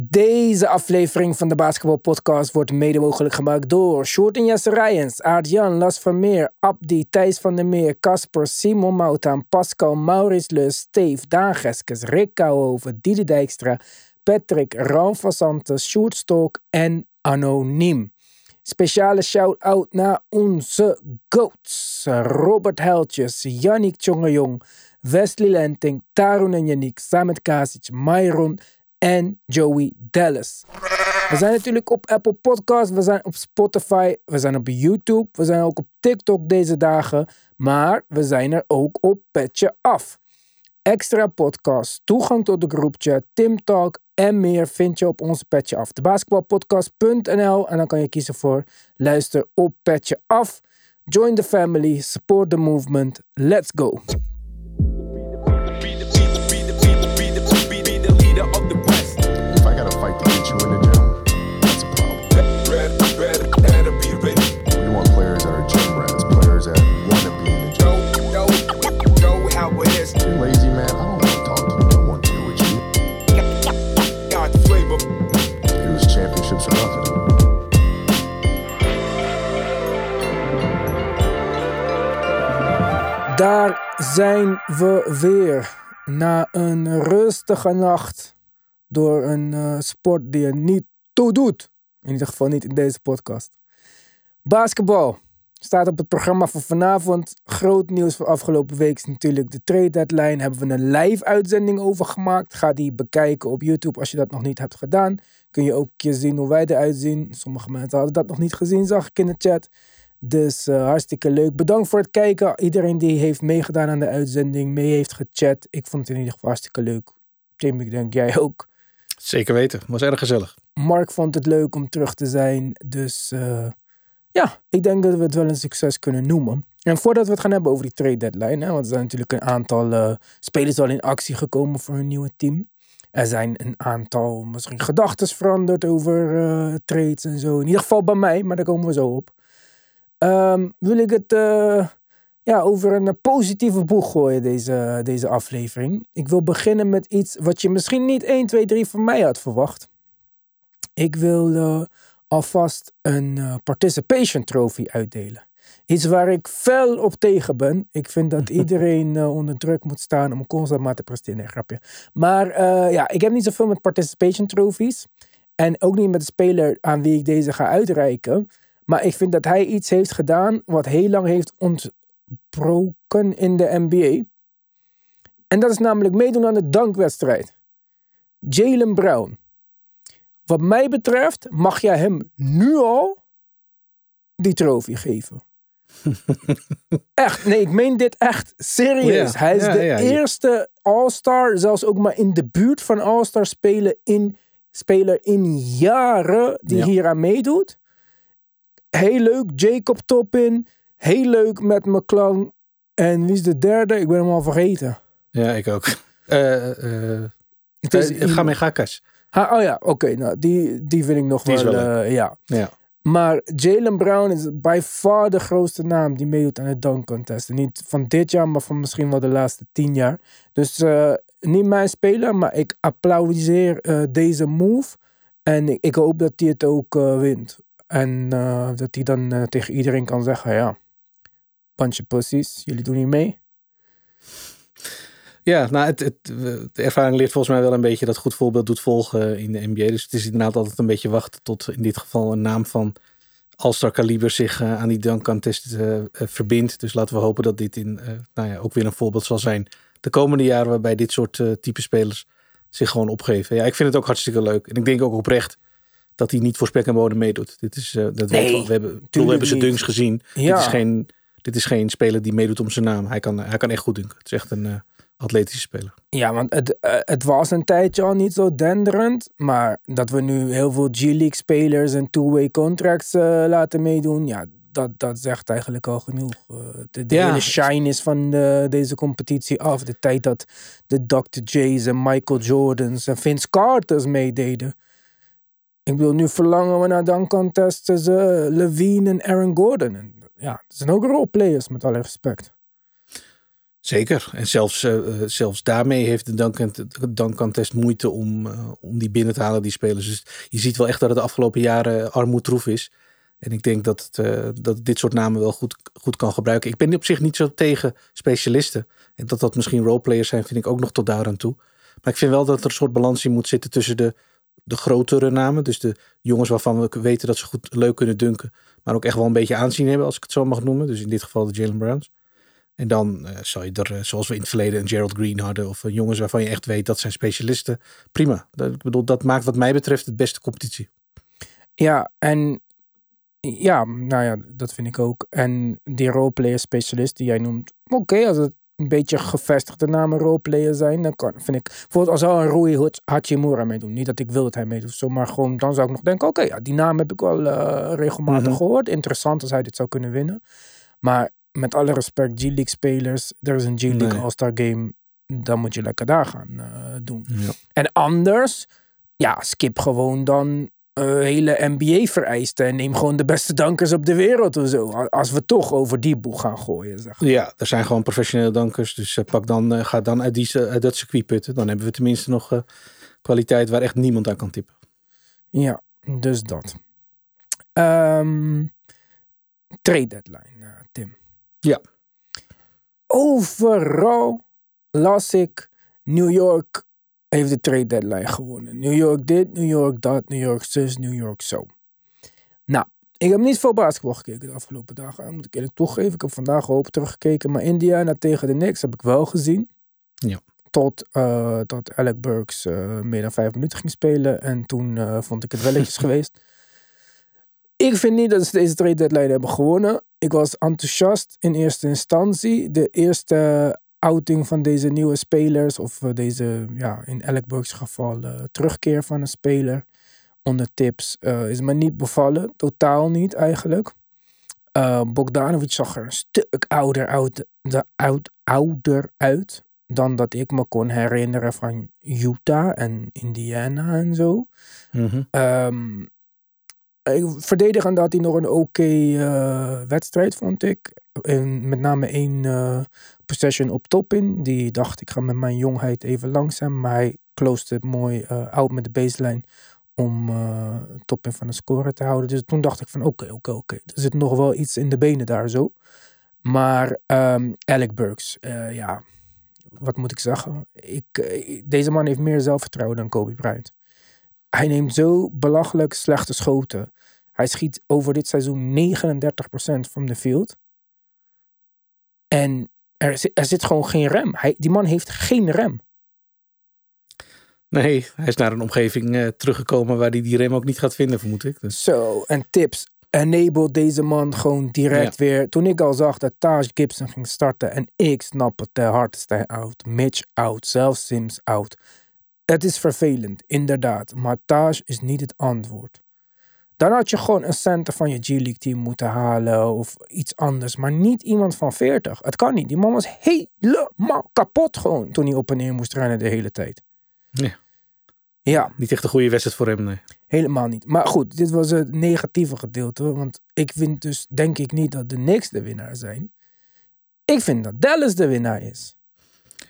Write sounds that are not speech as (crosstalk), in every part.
Deze aflevering van de Basketball Podcast wordt mede mogelijk gemaakt door Short en Jesse Rijens, Aart-Jan, Las Vermeer, Abdi, Thijs van der Meer, Casper, Simon Moutaan, Pascal, Maurits Leus, Steve, Daan Geskes, Rick Kouwhoven, Diede Dijkstra, Patrick, Ran van Stok en Anoniem. Speciale shout-out naar onze goats. Robert Heltjes, Yannick Tjongejong, Wesley Lenting, Tarun en Yannick, Samet Kasic, Myron en Joey Dallas. We zijn natuurlijk op Apple Podcasts, we zijn op Spotify, we zijn op YouTube, we zijn ook op TikTok deze dagen, maar we zijn er ook op Petje Af. Extra podcasts, toegang tot de groepchat, Tim Talk en meer vind je op onze Petje Af. De basketbalpodcast.nl en dan kan je kiezen voor luister op Petje Af. Join the family, support the movement. Let's go. Daar zijn we weer. Na een rustige nacht. Door een eh, sport die er niet toe doet. In ieder geval niet in deze podcast. Basketbal staat op het programma voor vanavond. Groot nieuws voor afgelopen week is natuurlijk de trade deadline. Hebben we een live uitzending over gemaakt. Ga die bekijken op YouTube als je dat nog niet hebt gedaan. Kun je ook je zien hoe wij eruit zien. Sommige mensen hadden dat nog niet gezien, zag ik in de chat. Dus eh, hartstikke leuk. Bedankt voor het kijken. Iedereen die heeft meegedaan aan de uitzending, mee heeft gechat. Ik vond het in ieder geval hartstikke leuk. Tim, ik denk jij ook. Zeker weten. Was erg gezellig. Mark vond het leuk om terug te zijn. Dus eh, ja, ik denk dat we het wel een succes kunnen noemen. En voordat we het gaan hebben over die trade deadline, hè, want er zijn natuurlijk een aantal eh, spelers al in actie gekomen voor hun nieuwe team. Er zijn een aantal misschien gedachten veranderd over trades en zo. In ieder geval bij mij, maar daar komen we zo op. Ehm, wil ik het eh, ja, over een positieve boeg gooien, deze, deze aflevering. Ik wil beginnen met iets wat je misschien niet 1, 2, 3 van mij had verwacht. Ik wil alvast een eh, participation trophy uitdelen. Iets waar ik fel op tegen ben. Ik vind dat (laughs) iedereen eh, onder druk moet staan om constant maar te presteren. Nee, grapje. Maar ja, ik heb niet zoveel met participation trophies. En ook niet met de speler aan wie ik deze ga uitreiken. Maar ik vind dat hij iets heeft gedaan wat heel lang heeft ontbroken in de NBA. En dat is namelijk meedoen aan de dankwedstrijd. Jalen Brown. Wat mij betreft mag jij hem nu al die trofee geven. (laughs) echt, nee, ik meen dit echt serieus. Ja, Hij is ja, de ja, eerste All-Star, zelfs ook maar in de buurt van All-Star spelen in, speler in jaren die hier aan meedoet. Heel leuk, Jacob Toppin. Heel leuk met McClung. En wie is de derde? Ik ben hem al vergeten. Ja, ik ook. Eh eh Het is Gakas. Ha, oh ja, oké. nou, die, die vind ik nog Die is wel, wel eh, ja. Ja. Maar Jalen Brown is by far de grootste naam die meedoet aan het dunk contest. En niet van dit jaar, maar van misschien wel de laatste tien jaar. Dus eh, niet mijn speler, maar ik applaudiseer deze move. En ik, ik hoop dat hij het ook wint. En eh, dat hij dan eh, tegen iedereen kan zeggen, ja, of pussies, jullie doen niet mee. Ja, nou, het, de ervaring leert volgens mij wel een beetje dat goed voorbeeld doet volgen in de NBA. Dus het is inderdaad altijd een beetje wachten tot in dit geval een naam van All-Star zich eh, aan die dunk contest eh, verbindt. Dus laten we hopen dat dit in, nou ja, ook weer een voorbeeld zal zijn de komende jaren waarbij dit soort type spelers zich gewoon opgeven. Ja, ik vind het ook hartstikke leuk. En ik denk ook oprecht dat hij niet voor spek en bodem meedoet. Dit is, eh, dat Nee, we. We hebben, we hebben niet. dunks gezien. Ja. Dit is geen dit is geen speler die meedoet om zijn naam. Hij kan, hij kan echt goed dunken. Het is echt een eh, atletische speler. Ja, want het, eh, het was een tijdje al niet zo denderend. Maar dat we nu heel veel G-League spelers en two-way contracts laten meedoen. Ja, dat, dat zegt eigenlijk al genoeg. De de Ja. hele shine is van de, deze competitie af. De tijd dat de Dr. J's en Michael Jordans en Vince Carters meededen. Ik bedoel, nu verlangen we naar dan contest tussen Levine en Aaron Gordon. Ja, dat zijn ook roleplayers met alle respect. Zeker. En zelfs, uh, zelfs daarmee heeft de Dunk Contest moeite om, om die binnen te halen, die spelers. Dus je ziet wel echt dat het de afgelopen jaren armoedroef is. En ik denk dat, het, dat dit soort namen wel goed, goed kan gebruiken. Ik ben op zich niet zo tegen specialisten. En dat dat misschien roleplayers zijn, vind ik ook nog tot daar aan toe. Maar ik vind wel dat er een soort balans in moet zitten tussen de, de grotere namen. Dus de jongens waarvan we weten dat ze goed leuk kunnen dunken. Maar ook echt wel een beetje aanzien hebben, als ik het zo mag noemen. Dus in dit geval de Jalen Browns. En dan uh, zou je er, zoals we in het verleden een Gerald Green hadden. Of jongens waarvan je echt weet dat zijn specialisten. Prima. Dat, ik bedoel, dat maakt wat mij betreft het beste competitie. Ja, en ja, nou ja, dat vind ik ook. En die roleplayer specialist die jij noemt. Oké, als het een beetje gevestigde namen roleplayer zijn, dan kan, vind ik. Bijvoorbeeld als zou een Rui Hachimura meedoen. Niet dat ik wil dat hij meedoet, zo, maar gewoon dan zou ik nog denken: oké, ja, die naam heb ik wel uh, regelmatig mm -hmm. gehoord. Interessant als hij dit zou kunnen winnen. Maar met alle respect, G-League spelers, er is een G-League nee. All-Star Game. Dan moet je lekker daar gaan uh, doen. Ja. En anders, ja, skip gewoon dan uh, hele NBA-vereisten. En neem gewoon de beste dankers op de wereld of zo. Als we toch over die boeg gaan gooien. Zeg. Ja, er zijn gewoon professionele dankers. Dus uh, pak dan, uh, ga dan uit, die, uit dat circuit putten. Dan hebben we tenminste nog kwaliteit waar echt niemand aan kan tippen. Ja, dus dat. Um, trade deadline, Tim. Ja. Overal las ik New York heeft de trade deadline gewonnen. New York dit, New York dat, New York zus, New York zo. Nou, ik heb niet veel basketbal gekeken de afgelopen dagen. Dat moet ik eerlijk toegeven. Ik heb vandaag hoop teruggekeken. Maar Indiana tegen de Knicks heb ik wel gezien. Ja. Tot, uh, tot Alec Burks uh, meer dan vijf minuten ging spelen. En toen uh, vond ik het welletjes (laughs) geweest. Ik vind niet dat ze deze trade deadline hebben gewonnen. Ik was enthousiast in eerste instantie. De eerste outing van deze nieuwe spelers, of deze, ja, in Alec Burks geval, uh, terugkeer van een speler onder tips, uh, is me niet bevallen. Totaal niet eigenlijk. Uh, Bogdanovic zag er een stuk ouder, oud, de, oud, ouder uit dan dat ik me kon herinneren van Utah en Indiana en zo. Mm -hmm. um, verdedigend had hij nog een oké okay, uh, wedstrijd, vond ik. Met name één uh, possession op top in. Die dacht, ik ga met mijn jongheid even langzaam. Maar hij closed het mooi uh, met de baseline om top in van de score te houden. Dus toen dacht ik van oké, oké, oké. Er zit nog wel iets in de benen daar zo. Maar um, Alec Burks, ja, wat moet ik zeggen? Ik, deze man heeft meer zelfvertrouwen dan Kobe Bryant. Hij neemt zo belachelijk slechte schoten. Hij schiet over dit seizoen 39% van de field. En er, er zit gewoon geen rem. Hij, die man heeft geen rem. Nee, hij is naar een omgeving uh, teruggekomen waar hij die rem ook niet gaat vinden, vermoed ik. Dus. Zo, en tips. Enable deze man gewoon direct ja. weer. Toen ik al zag dat Taj Gibson ging starten en ik snap het, de Hartenstein out, Mitch out, zelfs Sims out. Het is vervelend, inderdaad, maar Taj is niet het antwoord. Dan had je gewoon een center van je G-League team moeten halen of iets anders. Maar niet iemand van 40. Het kan niet. Die man was helemaal kapot gewoon toen hij op en neer moest rennen de hele tijd. Ja. Ja. Niet echt een goede wedstrijd voor hem, nee. Helemaal niet. Maar goed, dit was het negatieve gedeelte. Want ik vind dus, denk ik niet dat de Knicks de winnaar zijn. Ik vind dat Dallas de winnaar is.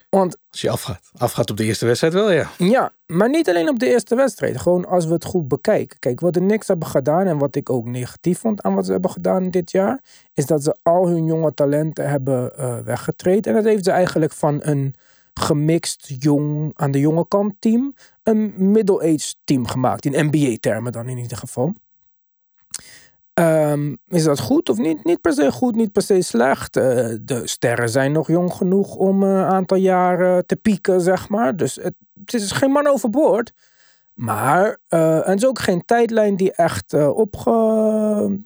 Want, als je afgaat. Afgaat op de eerste wedstrijd wel, ja. Ja, maar niet alleen op de eerste wedstrijd. Gewoon als we het goed bekijken. Kijk, wat de Knicks hebben gedaan en wat ik ook negatief vond aan wat ze hebben gedaan dit jaar, is dat ze al hun jonge talenten hebben uh, weggetraind. En dat heeft ze eigenlijk van een gemixt jong, aan de jonge kant team, een middle-aged team gemaakt. In NBA-termen dan in ieder geval. Um, is dat goed of niet? Niet per se goed, niet per se slecht. Uh, de sterren zijn nog jong genoeg om een aantal jaren te pieken, zeg maar. Dus het, het is geen man overboord. Maar uh, en het is ook geen tijdlijn die echt opge...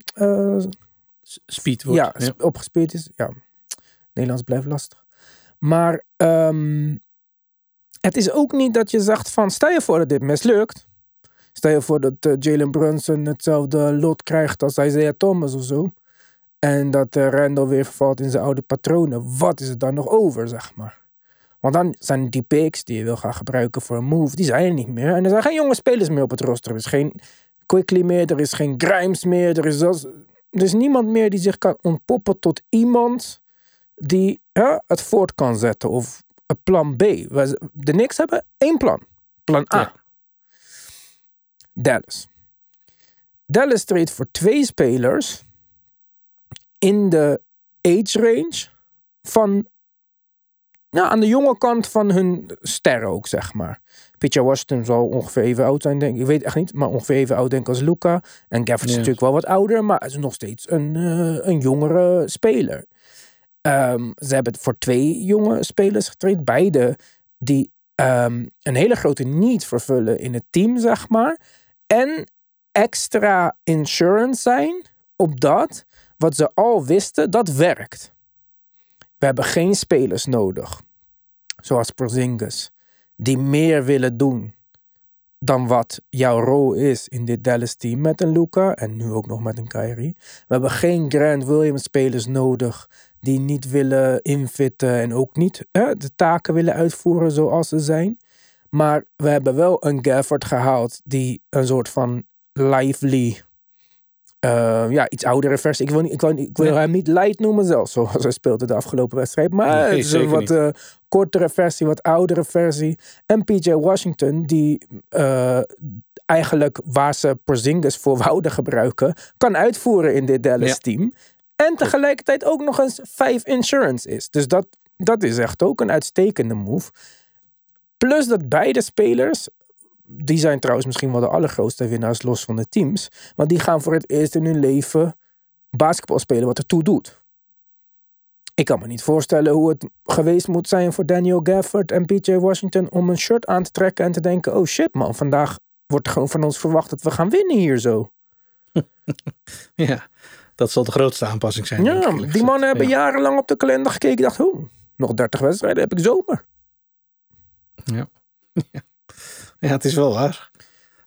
Speed wordt. Ja, ja, opgespeed is. Ja, Nederlands blijft lastig. Maar um, het is ook niet dat je zegt van... Stel je voor dat dit mislukt. Stel je voor dat uh, Jalen Brunson hetzelfde lot krijgt als Isaiah Thomas of zo. En dat uh, Randall weer vervalt in zijn oude patronen. Wat is er dan nog over, zeg maar? Want dan zijn die picks die je wil gaan gebruiken voor een move, die zijn er niet meer. En er zijn geen jonge spelers meer op het roster. Er is geen Quickly meer, er is geen Grimes meer. Er is, er is niemand meer die zich kan ontpoppen tot iemand die het voort kan zetten. Of een plan B. De Knicks hebben één plan. Plan A. Dallas. Dallas treedt voor twee spelers in de age range van ja, aan de jonge kant van hun sterren ook, zeg maar. Pitcher Washington zal ongeveer even oud zijn, denk ik. Ik weet echt niet, maar ongeveer even oud denk ik als Luca. En Gafford is Ja. natuurlijk wel wat ouder, maar is nog steeds een, eh, een jongere speler. Ehm, ze hebben voor twee jonge spelers getraind. Beide die ehm, een hele grote need vervullen in het team, zeg maar. En extra insurance zijn op dat wat ze al wisten, dat werkt. We hebben geen spelers nodig, zoals Porzingis, die meer willen doen dan wat jouw rol is in dit Dallas team met een Luca en nu ook nog met een Kyrie. We hebben geen Grant Williams spelers nodig die niet willen infitten en ook niet de taken willen uitvoeren zoals ze zijn. Maar we hebben wel een Gafford gehaald die een soort van lively, eh, ja, iets oudere versie. Ik wil, niet, ik wil, ik wil hem niet light noemen zelfs, zoals hij speelde de afgelopen wedstrijd. Maar Nee, is een wat eh, kortere versie, wat oudere versie. En PJ Washington, die eh, eigenlijk waar ze Porzingis voor wouden gebruiken, kan uitvoeren in dit Dallas Ja. team. En tegelijkertijd ook nog eens 5 insurance is. Dus dat, dat is echt ook een uitstekende move. Plus dat beide spelers, die zijn trouwens misschien wel de allergrootste winnaars los van de teams. Want die gaan voor het eerst in hun leven basketbal spelen wat ertoe doet. Ik kan me niet voorstellen hoe het geweest moet zijn voor Daniel Gafford en PJ Washington om een shirt aan te trekken en te denken: oh shit man, vandaag wordt er gewoon van ons verwacht dat we gaan winnen hier zo. (laughs) Ja, dat zal de grootste aanpassing zijn. Ja, die mannen hebben Ja. jarenlang op de kalender gekeken. Dacht, oh, nog 30 wedstrijden heb ik zomer. (laughs) Ja, het is wel waar.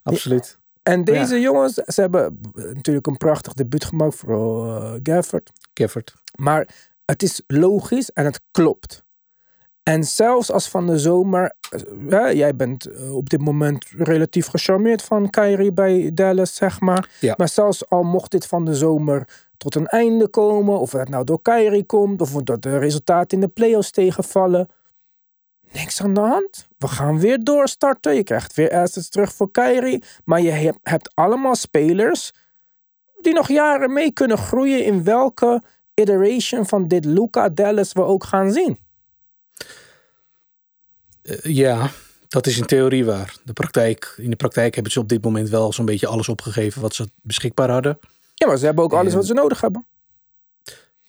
Absoluut. En deze jongens, ze hebben natuurlijk een prachtig debuut gemaakt, vooral eh Gafford. Gafford. Maar het is logisch en het klopt. En zelfs als van de zomer, eh, ja, jij bent eh, op dit moment relatief gecharmeerd van Kyrie bij Dallas, zeg maar. Ja. Maar zelfs al mocht dit van de zomer tot een einde komen, of het nou door Kyrie komt, of dat de resultaten in de playoffs tegenvallen. Niks aan de hand. We gaan weer doorstarten. Je krijgt weer assets terug voor Kyrie. Maar je hebt, allemaal spelers die nog jaren mee kunnen groeien in welke iteration van dit Luca Dallas we ook gaan zien. Eh, ja, dat is in theorie waar. De praktijk, in de praktijk hebben ze op dit moment wel zo'n beetje alles opgegeven wat ze beschikbaar hadden. Ja, maar ze hebben ook alles En- wat ze nodig hebben.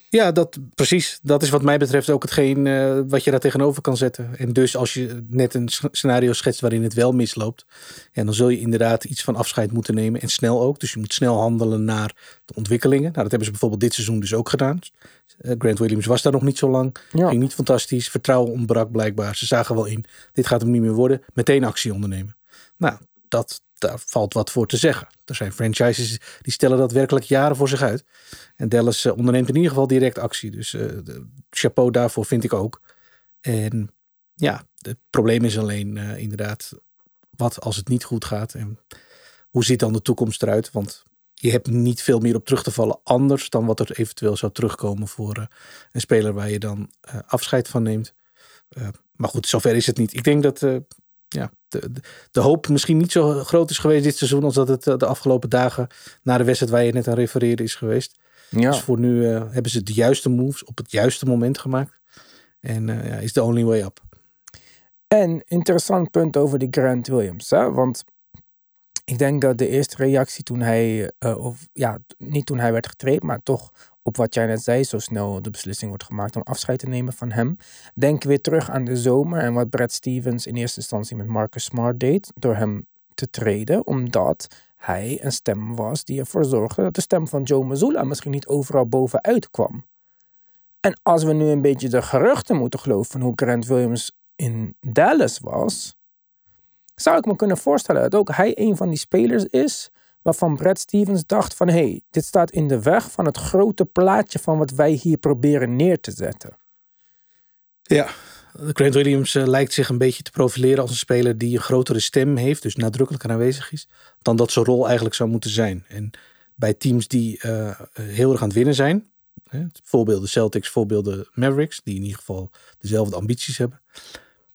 Ja, dat, precies. Dat is wat mij betreft ook hetgeen eh, wat je daar tegenover kan zetten. En dus als je net een scenario schetst waarin het wel misloopt. Ja, dan zul je inderdaad iets van afscheid moeten nemen. En snel ook. Dus je moet snel handelen naar de ontwikkelingen. Nou, dat hebben ze bijvoorbeeld dit seizoen dus ook gedaan. Eh, Grant Williams was daar nog niet zo lang. Ja. Ging niet fantastisch. Vertrouwen ontbrak blijkbaar. Ze zagen wel in. Dit gaat hem niet meer worden. Meteen actie ondernemen. Nou, dat, daar valt wat voor te zeggen. Er zijn franchises die stellen dat werkelijk jaren voor zich uit. En Dallas eh, onderneemt in ieder geval direct actie. Dus eh, chapeau daarvoor vind ik ook. En ja, het probleem is alleen eh, inderdaad wat als het niet goed gaat. En hoe ziet dan de toekomst eruit? Want je hebt niet veel meer op terug te vallen anders dan wat er eventueel zou terugkomen voor een speler waar je dan afscheid van neemt. Maar goed, zover is het niet. Ik denk dat ja, de, de, de hoop misschien niet zo groot is geweest dit seizoen als dat het eh, de afgelopen dagen na de wedstrijd waar je net aan refereerde is geweest. Ja. Dus voor nu eh, hebben ze de juiste moves op het juiste moment gemaakt. En eh, ja, is the only way up. En interessant punt over die Grant Williams. Hè? Want ik denk dat de eerste reactie toen hij, of ja, niet toen hij werd getraind, maar toch op wat jij net zei, zo snel de beslissing wordt gemaakt om afscheid te nemen van hem. Denk weer terug aan de zomer en wat Brad Stevens in eerste instantie met Marcus Smart deed, door hem te treden, omdat hij een stem was die ervoor zorgde dat de stem van Joe Mazzulla misschien niet overal bovenuit kwam. En als we nu een beetje de geruchten moeten geloven van hoe Grant Williams in Dallas was, zou ik me kunnen voorstellen dat ook hij een van die spelers is waarvan Brad Stevens dacht van hé, hey, dit staat in de weg van het grote plaatje van wat wij hier proberen neer te zetten. Ja, Grant Williams eh, lijkt zich een beetje te profileren als een speler die een grotere stem heeft, dus nadrukkelijker aanwezig is, dan dat zijn rol eigenlijk zou moeten zijn. En bij teams die eh, heel erg aan het winnen zijn, hè, voorbeelden Celtics, voorbeelden Mavericks, die in ieder geval dezelfde ambities hebben,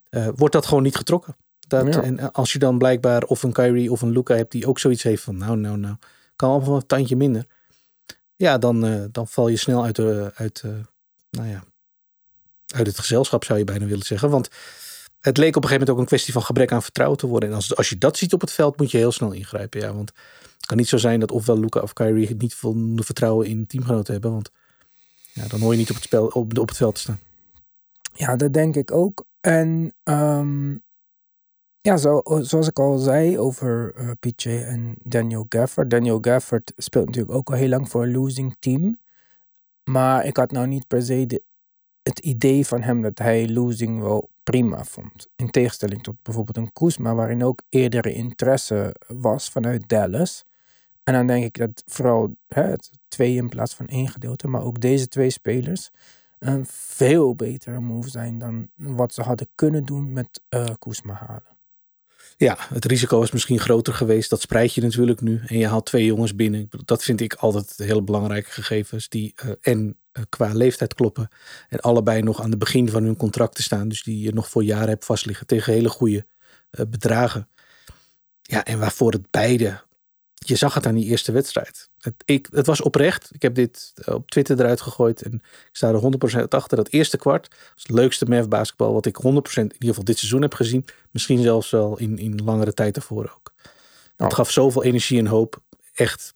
eh, wordt dat gewoon niet getrokken. Dat, Ja. En als je dan blijkbaar of een Kyrie of een Luca hebt die ook zoiets heeft van nou, nou, nou, kan allemaal een tandje minder. Ja, dan, eh, dan val je snel uit, de, uit, eh, nou ja, uit het gezelschap zou je bijna willen zeggen. Want het leek op een gegeven moment ook een kwestie van gebrek aan vertrouwen te worden. En als, als je dat ziet op het veld, moet je heel snel ingrijpen. Ja, want het kan niet zo zijn dat ofwel Luca of Kyrie niet voldoende vertrouwen in teamgenoten hebben. Want ja, dan hoor je niet op het, spel, op, op het veld te staan. Ja, dat denk ik ook. En ehm, ja, zo, zoals ik al zei over eh PJ en Daniel Gafford. Daniel Gafford speelt natuurlijk ook al heel lang voor een losing team. Maar ik had nou niet per se het idee van hem dat hij losing wel prima vond. In tegenstelling tot bijvoorbeeld een Kuzma, waarin ook eerdere interesse was vanuit Dallas. En dan denk ik dat vooral hè, het twee in plaats van één gedeelte, maar ook deze twee spelers een veel betere move zijn dan wat ze hadden kunnen doen met eh Kuzma halen. Ja, het risico is misschien groter geweest. Dat spreid je natuurlijk nu. En je haalt twee jongens binnen. Dat vind ik altijd hele belangrijke gegevens. Die eh, en eh, qua leeftijd kloppen. En allebei nog aan het begin van hun contracten staan. Dus die je nog voor jaren hebt vastliggen. Tegen hele goede eh, bedragen. Ja, en waarvoor het beide. Je zag het aan die eerste wedstrijd. Het, ik, het was oprecht. Ik heb dit eh, op Twitter eruit gegooid. En ik sta er 100% achter. Dat eerste kwart het leukste Mavs basketbal. Wat ik 100% in ieder geval dit seizoen heb gezien. Misschien zelfs wel in, in langere tijd ervoor ook. Het Nou. gaf zoveel energie en hoop. Echt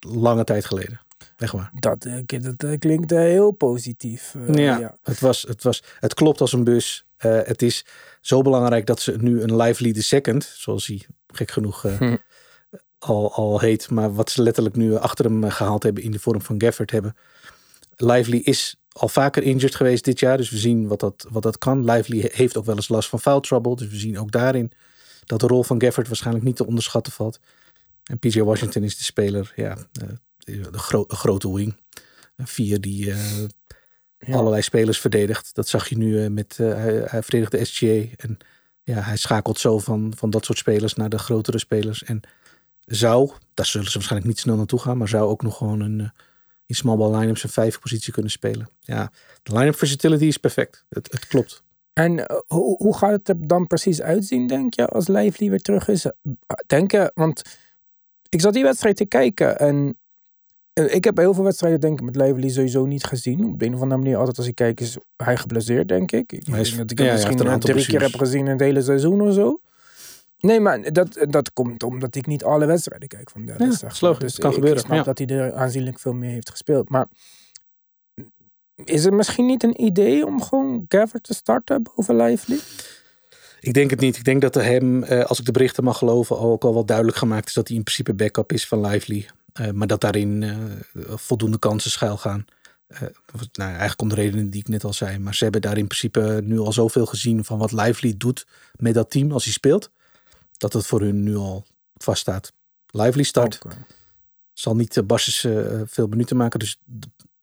lange tijd geleden. Echt waar. Dat, eh, dat eh, klinkt heel positief. ja, ja. Het, was, het, was, het klopt als een bus. Het is zo belangrijk dat ze nu een lively the second, zoals hij gek genoeg Hm. Al, al heet, maar wat ze letterlijk nu achter hem eh, gehaald hebben in de vorm van Gafford hebben. Lively is al vaker injured geweest dit jaar, dus we zien wat dat, wat dat kan. Lively heeft ook wel eens last van foul trouble, dus we zien ook daarin dat de rol van Gafford waarschijnlijk niet te onderschatten valt. En PJ Washington is de speler, ja, eh, de, gro- de grote wing. Een vier die eh, Ja. allerlei spelers verdedigt. Dat zag je nu met, eh, hij, hij verdedigt de SGA. En ja, hij schakelt zo van, van dat soort spelers naar de grotere spelers. En zou, daar zullen ze waarschijnlijk niet snel naartoe gaan, maar zou ook nog gewoon een, eh, in small ball line-up zijn vijf positie kunnen spelen. Ja, de line-up versatility is perfect. Het, het klopt. En eh, hoe, hoe gaat het er dan precies uitzien, denk je, als Lively weer terug is? Denken, want ik zat die wedstrijd te kijken en eh, ik heb heel veel wedstrijden denk ik met Lively sowieso niet gezien. Op de een of andere manier, altijd als ik kijk, is hij geblesseerd, denk ik. Ik Hij is- denk dat ik hem misschien een drie keer heb gezien in het hele seizoen of zo. Nee, maar dat, dat komt omdat ik niet alle wedstrijden kijk van Dallas. Ja, logisch. Dus Het kan ik, gebeuren, ik snap ja. dat hij er aanzienlijk veel meer heeft gespeeld. Maar is het misschien niet een idee om gewoon Gafford te starten boven Lively? Ik denk het niet. Ik denk dat er hem, eh, als ik de berichten mag geloven, ook al wel duidelijk gemaakt is dat hij in principe backup is van Lively. Eh, maar dat daarin eh, voldoende kansen schuil gaan. Eh, nou, eigenlijk om de redenen die ik net al zei. Maar ze hebben daar in principe nu al zoveel gezien van wat Lively doet met dat team als hij speelt. Dat het voor hun nu al vaststaat. Lively start. Eh, Zal niet uh, Barses eh, veel minuten maken. Dus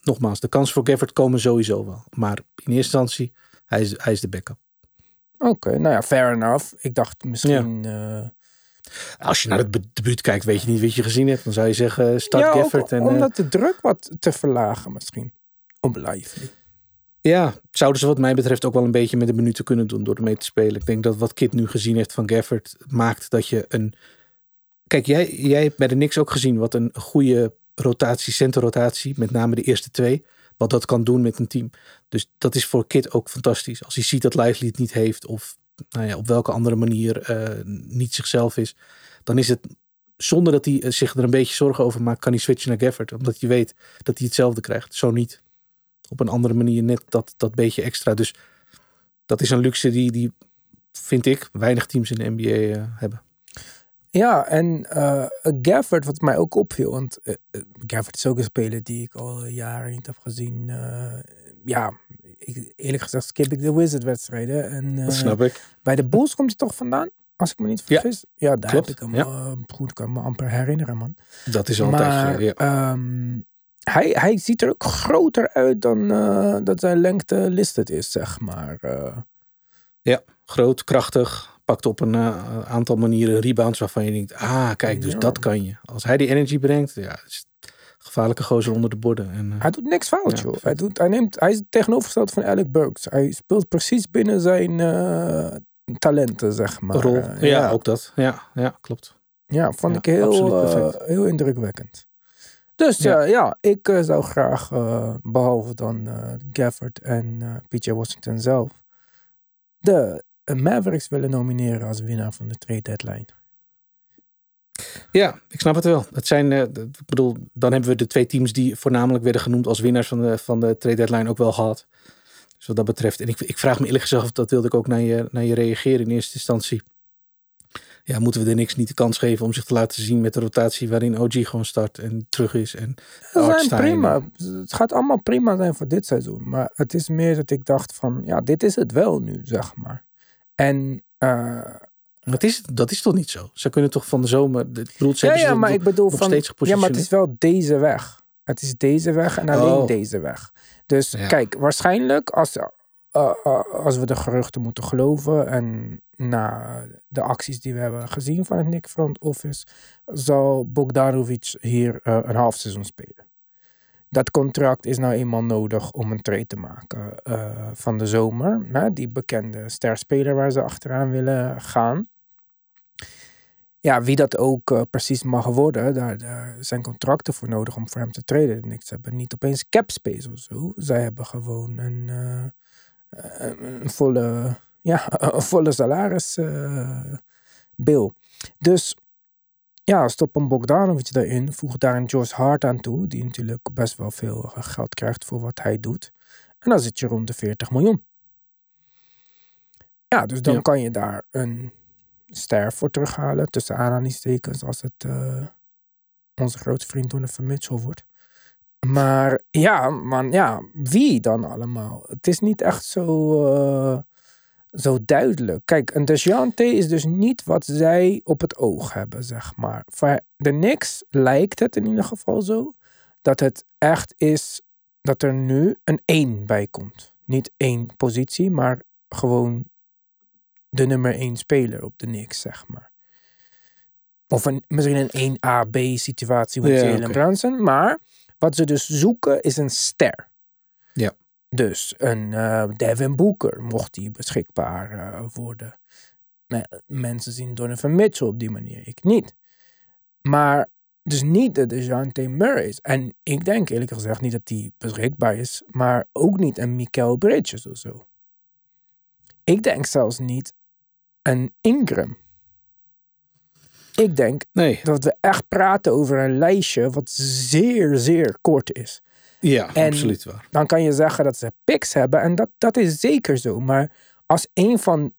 nogmaals, de kansen voor Gafford komen sowieso wel. Maar in eerste instantie, hij is, hij is de backup. Oké, nou ja, fair enough. Ik dacht misschien... eh, Als je naar het debuut kijkt, weet je niet wat je gezien hebt. Dan zou je zeggen, eh, start ja, ook. En, om eh, dat de druk wat te verlagen misschien. Op Lively. Ja, zouden ze wat mij betreft ook wel een beetje met de minuten kunnen doen door ermee te spelen. Ik denk dat wat Kit nu gezien heeft van Gafford maakt dat je een... Kijk, jij, jij hebt bij de Knicks ook gezien wat een goede rotatie, centerrotatie, met name de eerste twee, wat dat kan doen met een team. Dus dat is voor Kit ook fantastisch. Als hij ziet dat Lively het niet heeft of nou ja, op welke andere manier eh, niet zichzelf is, dan is het zonder dat hij eh, zich er een beetje zorgen over maakt, kan hij switchen naar Gafford. Omdat je weet dat hij hetzelfde krijgt. Zo niet. Op een andere manier net dat, dat beetje extra. Dus dat is een luxe die, die vind ik, weinig teams in de NBA eh, hebben. Ja, en eh Gafford, wat mij ook opviel, want eh, Gafford is ook een speler die ik al jaren niet heb gezien. Ja, ik, eerlijk gezegd skip ik de Wizard-wedstrijden. En Dat snap ik. bij de Bulls komt hij toch vandaan? Als ik me niet vergis. Ja, daar klopt, heb ik hem ja. goed, kan me amper herinneren, man. Dat is al een tijdje Maar ja. ehm, hij, hij ziet er ook groter uit dan eh, dat zijn lengte listed is, zeg maar. eh. Groot, krachtig, pakt op een eh, aantal manieren rebounds waarvan je denkt, ah kijk, dus Ja. dat kan je. Als hij die energy brengt, ja, is gevaarlijke gozer onder de borden. En, Hij doet niks fout, Ja, joh. Hij, doet, hij, neemt, hij is het tegenovergestelde van Alec Burks. Hij speelt precies binnen zijn talenten, zeg maar. rol. Eh, ja, ook dat. Ja, ja klopt. Ja, vond Ja, ik heel, heel indrukwekkend. Dus Ja. ja, ik eh, zou graag, eh, behalve dan eh Gafford en PJ Washington zelf, de Mavericks willen nomineren als winnaar van de trade deadline. Ja, ik snap het wel. Het zijn, ik bedoel, dan hebben we de twee teams die voornamelijk werden genoemd als winnaars van de, van de trade deadline ook wel gehad. Dus wat dat betreft. En ik, ik vraag me eerlijk gezegd, dat wilde ik ook naar je, naar je reageren in eerste instantie. Ja, moeten we de niks niet de kans geven om zich te laten zien met de rotatie waarin OG gewoon start en terug is. En Dat zijn prima. Het gaat allemaal prima zijn voor dit seizoen. Maar het is meer dat ik dacht van, ja, dit is het wel nu, zeg maar. En eh, Dat is, dat is toch niet zo? Ze kunnen toch van de zomer. Ik bedoel, ze ja, ja, maar ik bedoel van, steeds ja, maar het is wel deze weg. Het is deze weg en alleen Oh. deze weg. Dus Ja. kijk, waarschijnlijk als, als we de geruchten moeten geloven en na de acties die we hebben gezien van het Nick Front Office, zal Bogdanovic hier eh, een half seizoen spelen. Dat contract is nou eenmaal nodig om een trade te maken eh, van de zomer. Hè? Die bekende sterspeler waar ze achteraan willen gaan. Ja, wie dat ook eh, precies mag worden, daar, daar zijn contracten voor nodig om voor hem te treden. Niks hebben niet opeens cap space of zo. Zij hebben gewoon een, een volle, ja, (laughs) een volle salaris eh, bill. Dus ja, stop een Bogdanovic daarin. Voeg daar een Josh Hart aan toe, die natuurlijk best wel veel eh, geld krijgt voor wat hij doet. En dan zit je rond de 40 miljoen. Ja, dus dan Ja. kan je daar een ster voor terughalen. Tussen aanhalingstekens als het eh, onze grote vriend Donovan Mitchell wordt. Maar ja, man, ja, wie dan allemaal? Het is niet echt zo, eh, zo duidelijk. Kijk, een Dejante is dus niet wat zij op het oog hebben, zeg maar. Voor de Knicks lijkt het in ieder geval zo dat het echt is dat er nu een 1 bij komt. Niet één positie, maar gewoon de nummer 1 speler op de Knicks, zeg maar. Of een, misschien een 1A-B situatie met Ja, Jalen oké. Brunson. Maar wat ze dus zoeken is een ster. Ja. Dus een eh, Devin Booker, mocht die beschikbaar eh, worden. Nee, mensen zien Donovan Mitchell op die manier. Ik niet. Maar dus niet de DeJounte Murray's. En ik denk eerlijk gezegd niet dat die beschikbaar is. Maar ook niet een Mikael Bridges of zo. Ik denk zelfs niet een Ingram. Ik denk Nee, dat we echt praten over een lijstje wat zeer, zeer kort is. ja, En- absoluut waar. Dan kan je zeggen dat ze picks hebben en dat, dat is zeker zo. Maar als een van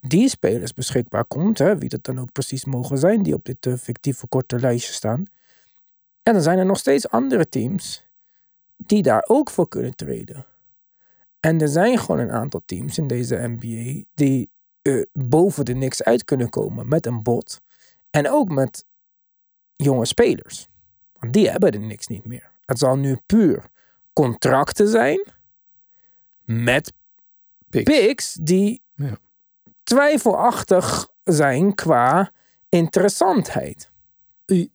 die spelers beschikbaar komt, hè, wie dat dan ook precies mogen zijn, die op dit eh, fictieve korte lijstje staan. En dan zijn er nog steeds andere teams die daar ook voor kunnen treden. En er zijn gewoon een aantal teams in deze NBA die eh, boven de niks uit kunnen komen met een bot. En ook met jonge spelers. Want die hebben er niks niet meer. Het zal nu puur contracten zijn met Picks. picks die Ja. twijfelachtig zijn qua interessantheid.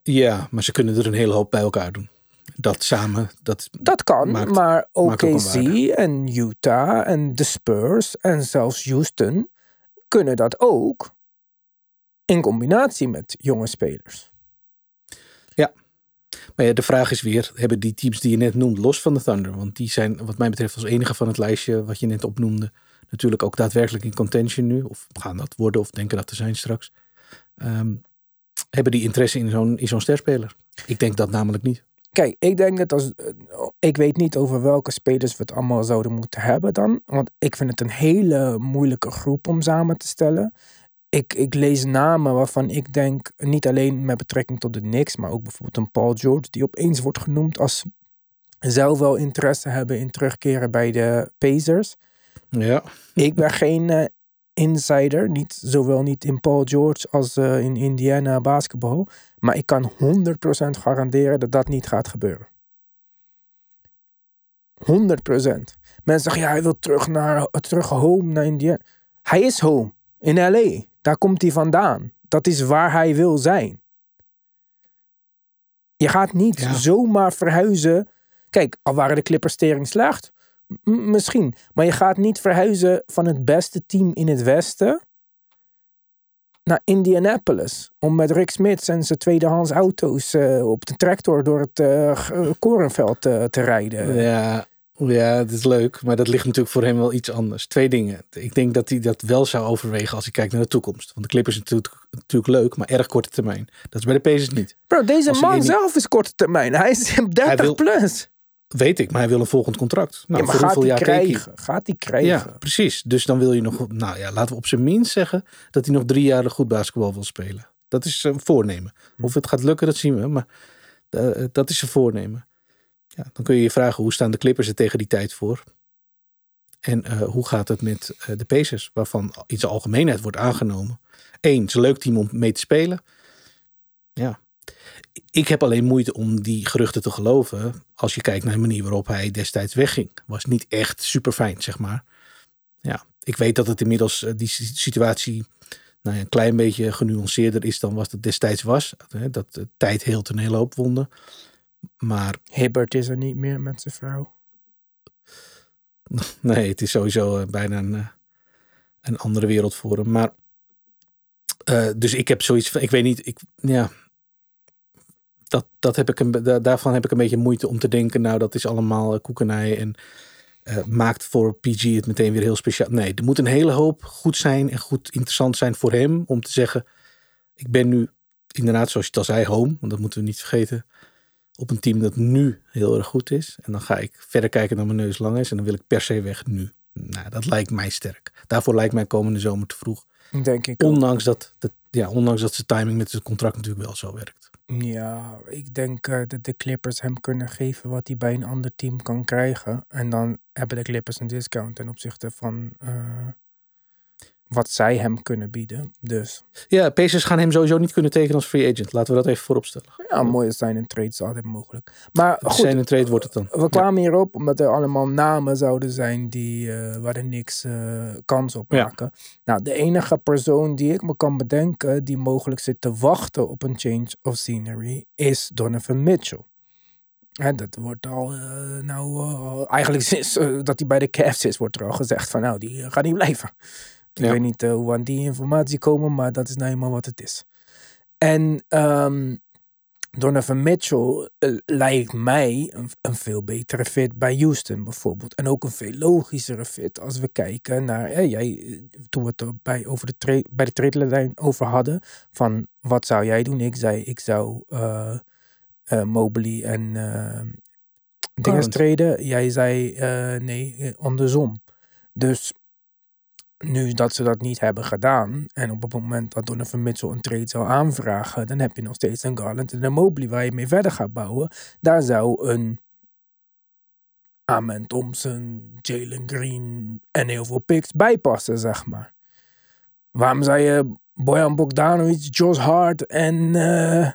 Ja, maar ze kunnen er een hele hoop bij elkaar doen. Dat samen, dat Dat kan, Maakt- maar OKC en Utah en de Spurs en zelfs Houston kunnen dat ook in combinatie met jonge spelers. Maar ja, de vraag is weer, hebben die teams die je net noemt, los van de Thunder, want die zijn wat mij betreft als enige van het lijstje wat je net opnoemde, natuurlijk ook daadwerkelijk in contention nu, of gaan dat worden of denken dat te zijn straks, Ehm, hebben die interesse in zo'n in zo'n sterspeler? Ik denk dat namelijk niet. Kijk, ik denk dat als. eh, Ik weet niet over welke spelers we het allemaal zouden moeten hebben dan. Want ik vind het een hele moeilijke groep om samen te stellen. Ik, ik lees namen waarvan ik denk, niet alleen met betrekking tot de Knicks, maar ook bijvoorbeeld een Paul George, die opeens wordt genoemd als zelf wel interesse hebben in terugkeren bij de Pacers. Ja, Ik ben geen eh, insider, niet, zowel niet in Paul George als eh, in Indiana basketbal. Maar ik kan 100% garanderen dat dat niet gaat gebeuren. 100%. Mensen zeggen, ja, hij wil terug, naar, terug home naar Indiana. Hij is home, in LA. Daar komt hij vandaan. Dat is waar hij wil zijn. Je gaat niet Ja. zomaar verhuizen. Kijk, al waren de Clippers tering slecht. m- misschien. Maar je gaat niet verhuizen van het beste team in het Westen naar Indianapolis. Om met Rick Smith en zijn tweedehands auto's eh, op de tractor door het eh, g- korenveld eh, te rijden. Ja, ja, dat is leuk. Maar dat ligt natuurlijk voor hem wel iets anders. Twee dingen. Ik denk dat hij dat wel zou overwegen als hij kijkt naar de toekomst. Want de Clippers is natuurlijk, natuurlijk leuk, maar erg korte termijn. Dat is bij de Pacers niet. Bro, deze Als man zelf is korte termijn. Hij is (laughs) 30 wil- plus. Weet ik, maar hij wil een volgend contract. Nou, ja, voor gaat hoeveel hij jaar krijgen? Gaat hij krijgen? Ja, precies. Dus dan wil je nog, nou ja, laten we op zijn minst zeggen dat hij nog drie jaar goed basketbal wil spelen. Dat is zijn voornemen. Of het gaat lukken, dat zien we. Maar eh, dat is zijn voornemen. Ja, dan kun je je vragen, hoe staan de Clippers er tegen die tijd voor? En eh, hoe gaat het met eh, de Pacers, waarvan in zijn algemeenheid wordt aangenomen. Eén, het is een leuk team om mee te spelen. Ja. Ik heb alleen moeite om die geruchten te geloven. Als je kijkt naar de manier waarop hij destijds wegging. Was niet echt super fijn, zeg maar. Ja, ik weet dat het inmiddels eh, die si- situatie nou een klein beetje genuanceerder is dan wat het destijds was. Dat de tijd heelt een hele hoop. Maar Hibbert is er niet meer met zijn vrouw. (laughs) Nee, het is sowieso eh, bijna een, eh, een andere wereld voor hem. Maar, eh, dus ik heb zoiets van, ik weet niet, ik, ja, dat, dat heb ik een, da- daarvan heb ik een beetje moeite om te denken, nou, dat is allemaal koekenij en maakt voor PG het meteen weer heel speciaal. Nee, er moet een hele hoop goed zijn en goed interessant zijn voor hem om te zeggen, ik ben nu inderdaad, zoals je het al zei, home, want dat moeten we niet vergeten op een team dat nu heel erg goed is. En dan ga ik verder kijken dan mijn neus lang is. En dan wil ik per se weg nu. Nou, dat lijkt mij sterk. Daarvoor lijkt mij komende zomer te vroeg. Denk ik. ook. Ondanks dat, dat, ja, ondanks dat zijn timing met zijn contract natuurlijk wel zo werkt. Ja, ik denk eh, dat de Clippers hem kunnen geven wat hij bij een ander team kan krijgen. En dan hebben de Clippers een discount ten opzichte van eh, wat zij hem kunnen bieden. Dus Ja, Pacers gaan hem sowieso niet kunnen tekenen als free agent. Laten we dat even voorop stellen. ja, mooie zijn en trades altijd mogelijk. Maar Goed, zijn een trade wordt het dan. we kwamen hierop omdat er allemaal namen zouden zijn die, eh, waar er niks eh, kans op Ja. maken. Nou, de enige persoon die ik me kan bedenken die mogelijk zit te wachten op een change of scenery is Donovan Mitchell. Hè, dat wordt al, eh, nou, eigenlijk sinds dat hij bij de Cavs is, wordt er al gezegd van, nou, die gaat niet blijven. Ik Ja. weet niet eh, hoe aan die informatie komen, maar dat is nou eenmaal wat het is. En ehm Donovan Mitchell eh, lijkt mij een, een veel betere fit bij Houston bijvoorbeeld. En ook een veel logischere fit als we kijken naar, hè, jij, eh, toen we het er bij, over de tra- bij de over hadden, van wat zou jij doen? Ik zei, ik zou eh eh, Mobley en eh dingen treden. Jij zei, eh, nee, eh, andersom. Dus nu dat ze dat niet hebben gedaan. En op het moment dat Donovan Mitchell een trade zou aanvragen. Dan heb je nog steeds een Garland en een Mobley waar je mee verder gaat bouwen. Daar zou een Amen Thompson, Jalen Green en heel veel picks bij passen, zeg maar. Waarom zou je Bojan Bogdanovic, Josh Hart en eh,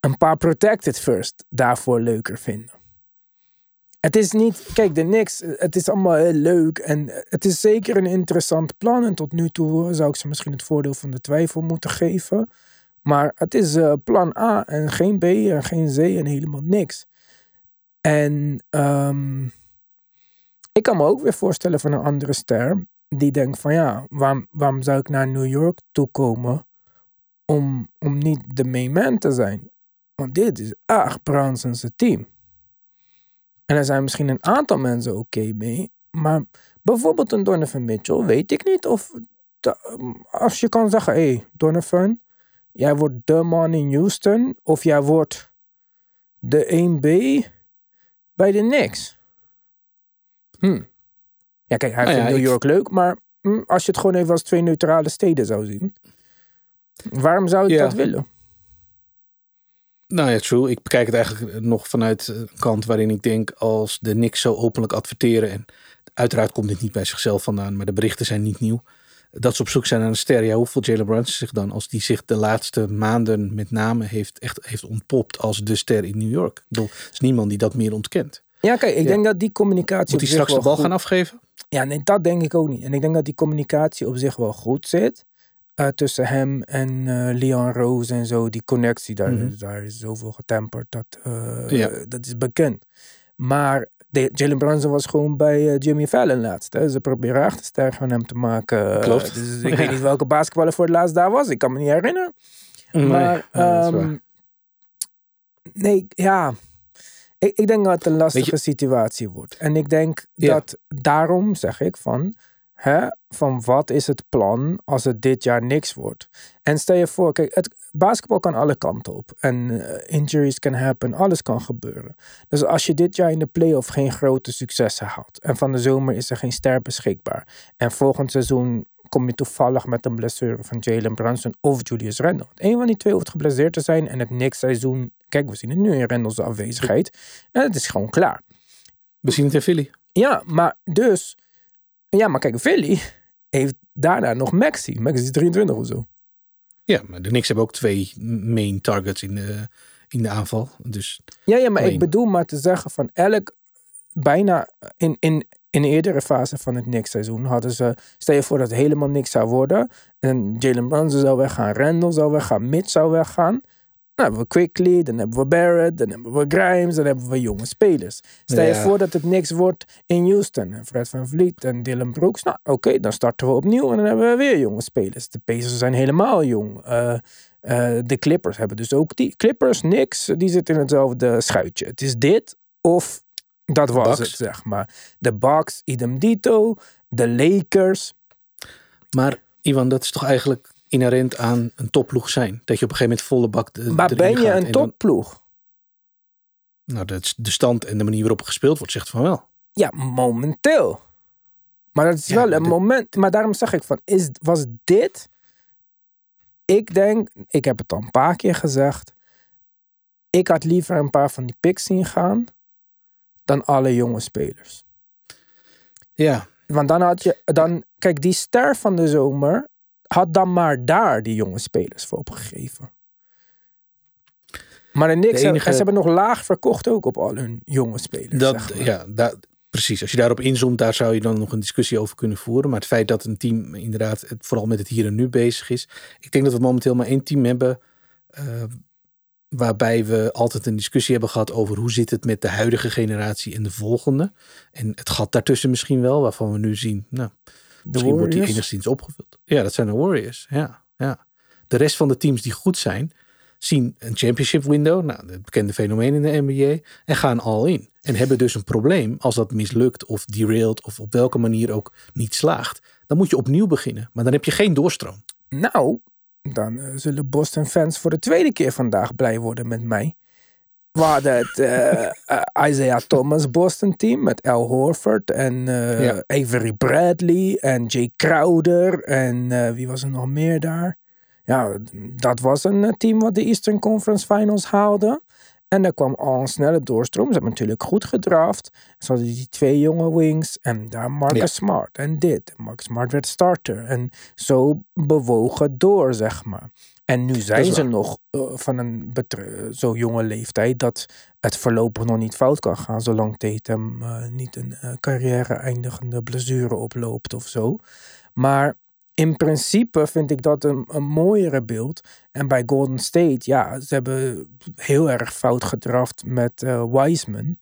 een paar protected first daarvoor leuker vinden? Het is niet, kijk, de Knicks, het is allemaal heel leuk en het is zeker een interessant plan. En tot nu toe zou ik ze misschien het voordeel van de twijfel moeten geven. Maar het is eh, plan A en geen B en geen C en helemaal niks. En ehm, ik kan me ook weer voorstellen van een andere ster die denkt van ja, waarom, waarom zou ik naar New York toe komen om, om niet de main man te zijn? Want dit is echt Branson's team. En er zijn misschien een aantal mensen oké mee. Maar bijvoorbeeld een Donovan Mitchell weet ik niet of... als je kan zeggen, hé hey, Donovan, jij wordt de man in Houston. Of jij wordt de 1B bij de Knicks. Hm. Ja, kijk, hij Nou vindt ja, New ik- York leuk. Maar hm, als je het gewoon even als twee neutrale steden zou zien. Waarom zou Ja. dat willen? Nou ja, true. Ik bekijk het eigenlijk nog vanuit een kant waarin ik denk als de Knicks zo openlijk adverteren. En uiteraard komt dit niet bij zichzelf vandaan, maar de berichten zijn niet nieuw. Dat ze op zoek zijn naar een ster. Ja, hoeveel Jalen Brunson zich dan, als die zich de laatste maanden met name heeft, echt heeft ontpopt als de ster in New York. Ik bedoel, er is niemand die dat meer ontkent. Ja, kijk, ik Ja. denk dat die communicatie Moet hij straks de wel bal goed- gaan afgeven? Ja, nee, dat denk ik ook niet. En ik denk dat die communicatie op zich wel goed zit. Eh, tussen hem en eh, Leon Rose en zo, die connectie, daar, Mhm. daar is zoveel getemperd. Dat, eh, Ja. dat is bekend. Maar de- Jalen Brunson was gewoon bij Jimmy Fallon laatst. Hè. Ze proberen achterster van hem te maken. Klopt. Dus ik Ja. weet niet welke basketballer voor het laatst daar was. Ik kan me niet herinneren. Nee, Maar ehm, nee, ja. Ik, ik denk dat het een lastige situatie wordt. En ik denk Ja. dat daarom zeg ik van, hè, van wat is het plan als het dit jaar niks wordt? En stel je voor, kijk, het basketbal kan alle kanten op. En eh, injuries can happen, alles kan gebeuren. Dus als je dit jaar in de playoff geen grote successen haalt en van de zomer is er geen ster beschikbaar en volgend seizoen kom je toevallig met een blessure van Jalen Brunson of Julius Randle. Een van die twee hoeft geblesseerd te zijn en het niks seizoen. Kijk, we zien het nu in Randle's afwezigheid. En het is gewoon klaar. We zien het in Philly. Ja, maar dus. Ja, maar kijk, Philly heeft daarna nog Maxi. Maxi is 23 of zo. Ja, maar de Knicks hebben ook twee main targets in de, in de aanval. Dus Ja, ja, maar ik bedoel maar te zeggen van elk. Bijna in, in, in de eerdere fase van het niks seizoen hadden ze. Stel je voor dat het helemaal niks zou worden. En Jalen Brunson zou weggaan, Randall zou weggaan, Mitch zou weggaan. Dan hebben we Quickly, dan hebben we Barrett, dan hebben we Grimes, dan hebben we jonge spelers. Stel je Ja. voor dat het niks wordt in Houston. En Fred van Vliet en Dylan Brooks. Nou, oké, dan starten we opnieuw en dan hebben we weer jonge spelers. De Pacers zijn helemaal jong. Eh, eh, de Clippers hebben dus ook die. Clippers, niks, die zitten in hetzelfde schuitje. Het is dit of dat was Bucks. het, zeg maar. De Bucks, idem dito. De Lakers. Maar Ivan, dat is toch eigenlijk inherent aan een topploeg zijn. Dat je op een gegeven moment volle bak de, Maar ben je een dan- topploeg? nou, de, de stand en de manier waarop gespeeld wordt zegt van wel. Ja, momenteel. Maar dat is Ja, wel een dit- moment. Maar daarom zeg ik van, is, was dit... Ik denk, ik heb het al een paar keer gezegd. Ik had liever een paar van die picks zien gaan. Dan alle jonge spelers. Ja, Want dan had je, dan, kijk, die ster van de zomer had dan maar daar die jonge spelers voor opgegeven. Maar De enige- en ze hebben nog laag verkocht ook op al hun jonge spelers. dat, zeg maar. ja daar, precies. Als je daarop inzoomt, daar zou je dan nog een discussie over kunnen voeren. Maar het feit dat een team inderdaad het, vooral met het hier en nu bezig is. Ik denk dat we momenteel maar één team hebben. eh, waarbij we altijd een discussie hebben gehad over hoe zit het met de huidige generatie en de volgende. En het gat daartussen misschien wel, waarvan we nu zien, nou, misschien wordt die enigszins opgevuld. Ja, dat zijn de Warriors. Ja, ja. De rest van de teams die goed zijn, zien een championship window, nou, het bekende fenomeen in de NBA, en gaan al in. En hebben dus een probleem als dat mislukt of derailed of op welke manier ook niet slaagt. Dan moet je opnieuw beginnen, maar dan heb je geen doorstroom. Nou, dan eh, zullen Boston fans voor de tweede keer vandaag blij worden met mij. We hadden het eh, eh, Isaiah Thomas Boston team met Al Horford en eh, Ja. Avery Bradley en Jay Crowder en wie was er nog meer daar? Ja, dat was een team wat de Eastern Conference Finals haalde. En daar kwam al een snelle doorstroom. Ze hebben natuurlijk goed gedraft. Ze hadden die twee jonge wings. En daar Marcus Ja. Smart en dit. Marcus Smart werd starter. En zo bewogen door, zeg maar. En nu zijn ze nog eh, van een zo jonge leeftijd dat het voorlopig nog niet fout kan gaan. Zolang Tatum eh, niet een eh, carrière eindigende blessure oploopt of zo. Maar in principe vind ik dat een, een mooiere beeld. En bij Golden State, ja, ze hebben heel erg fout gedraft met eh Wiseman.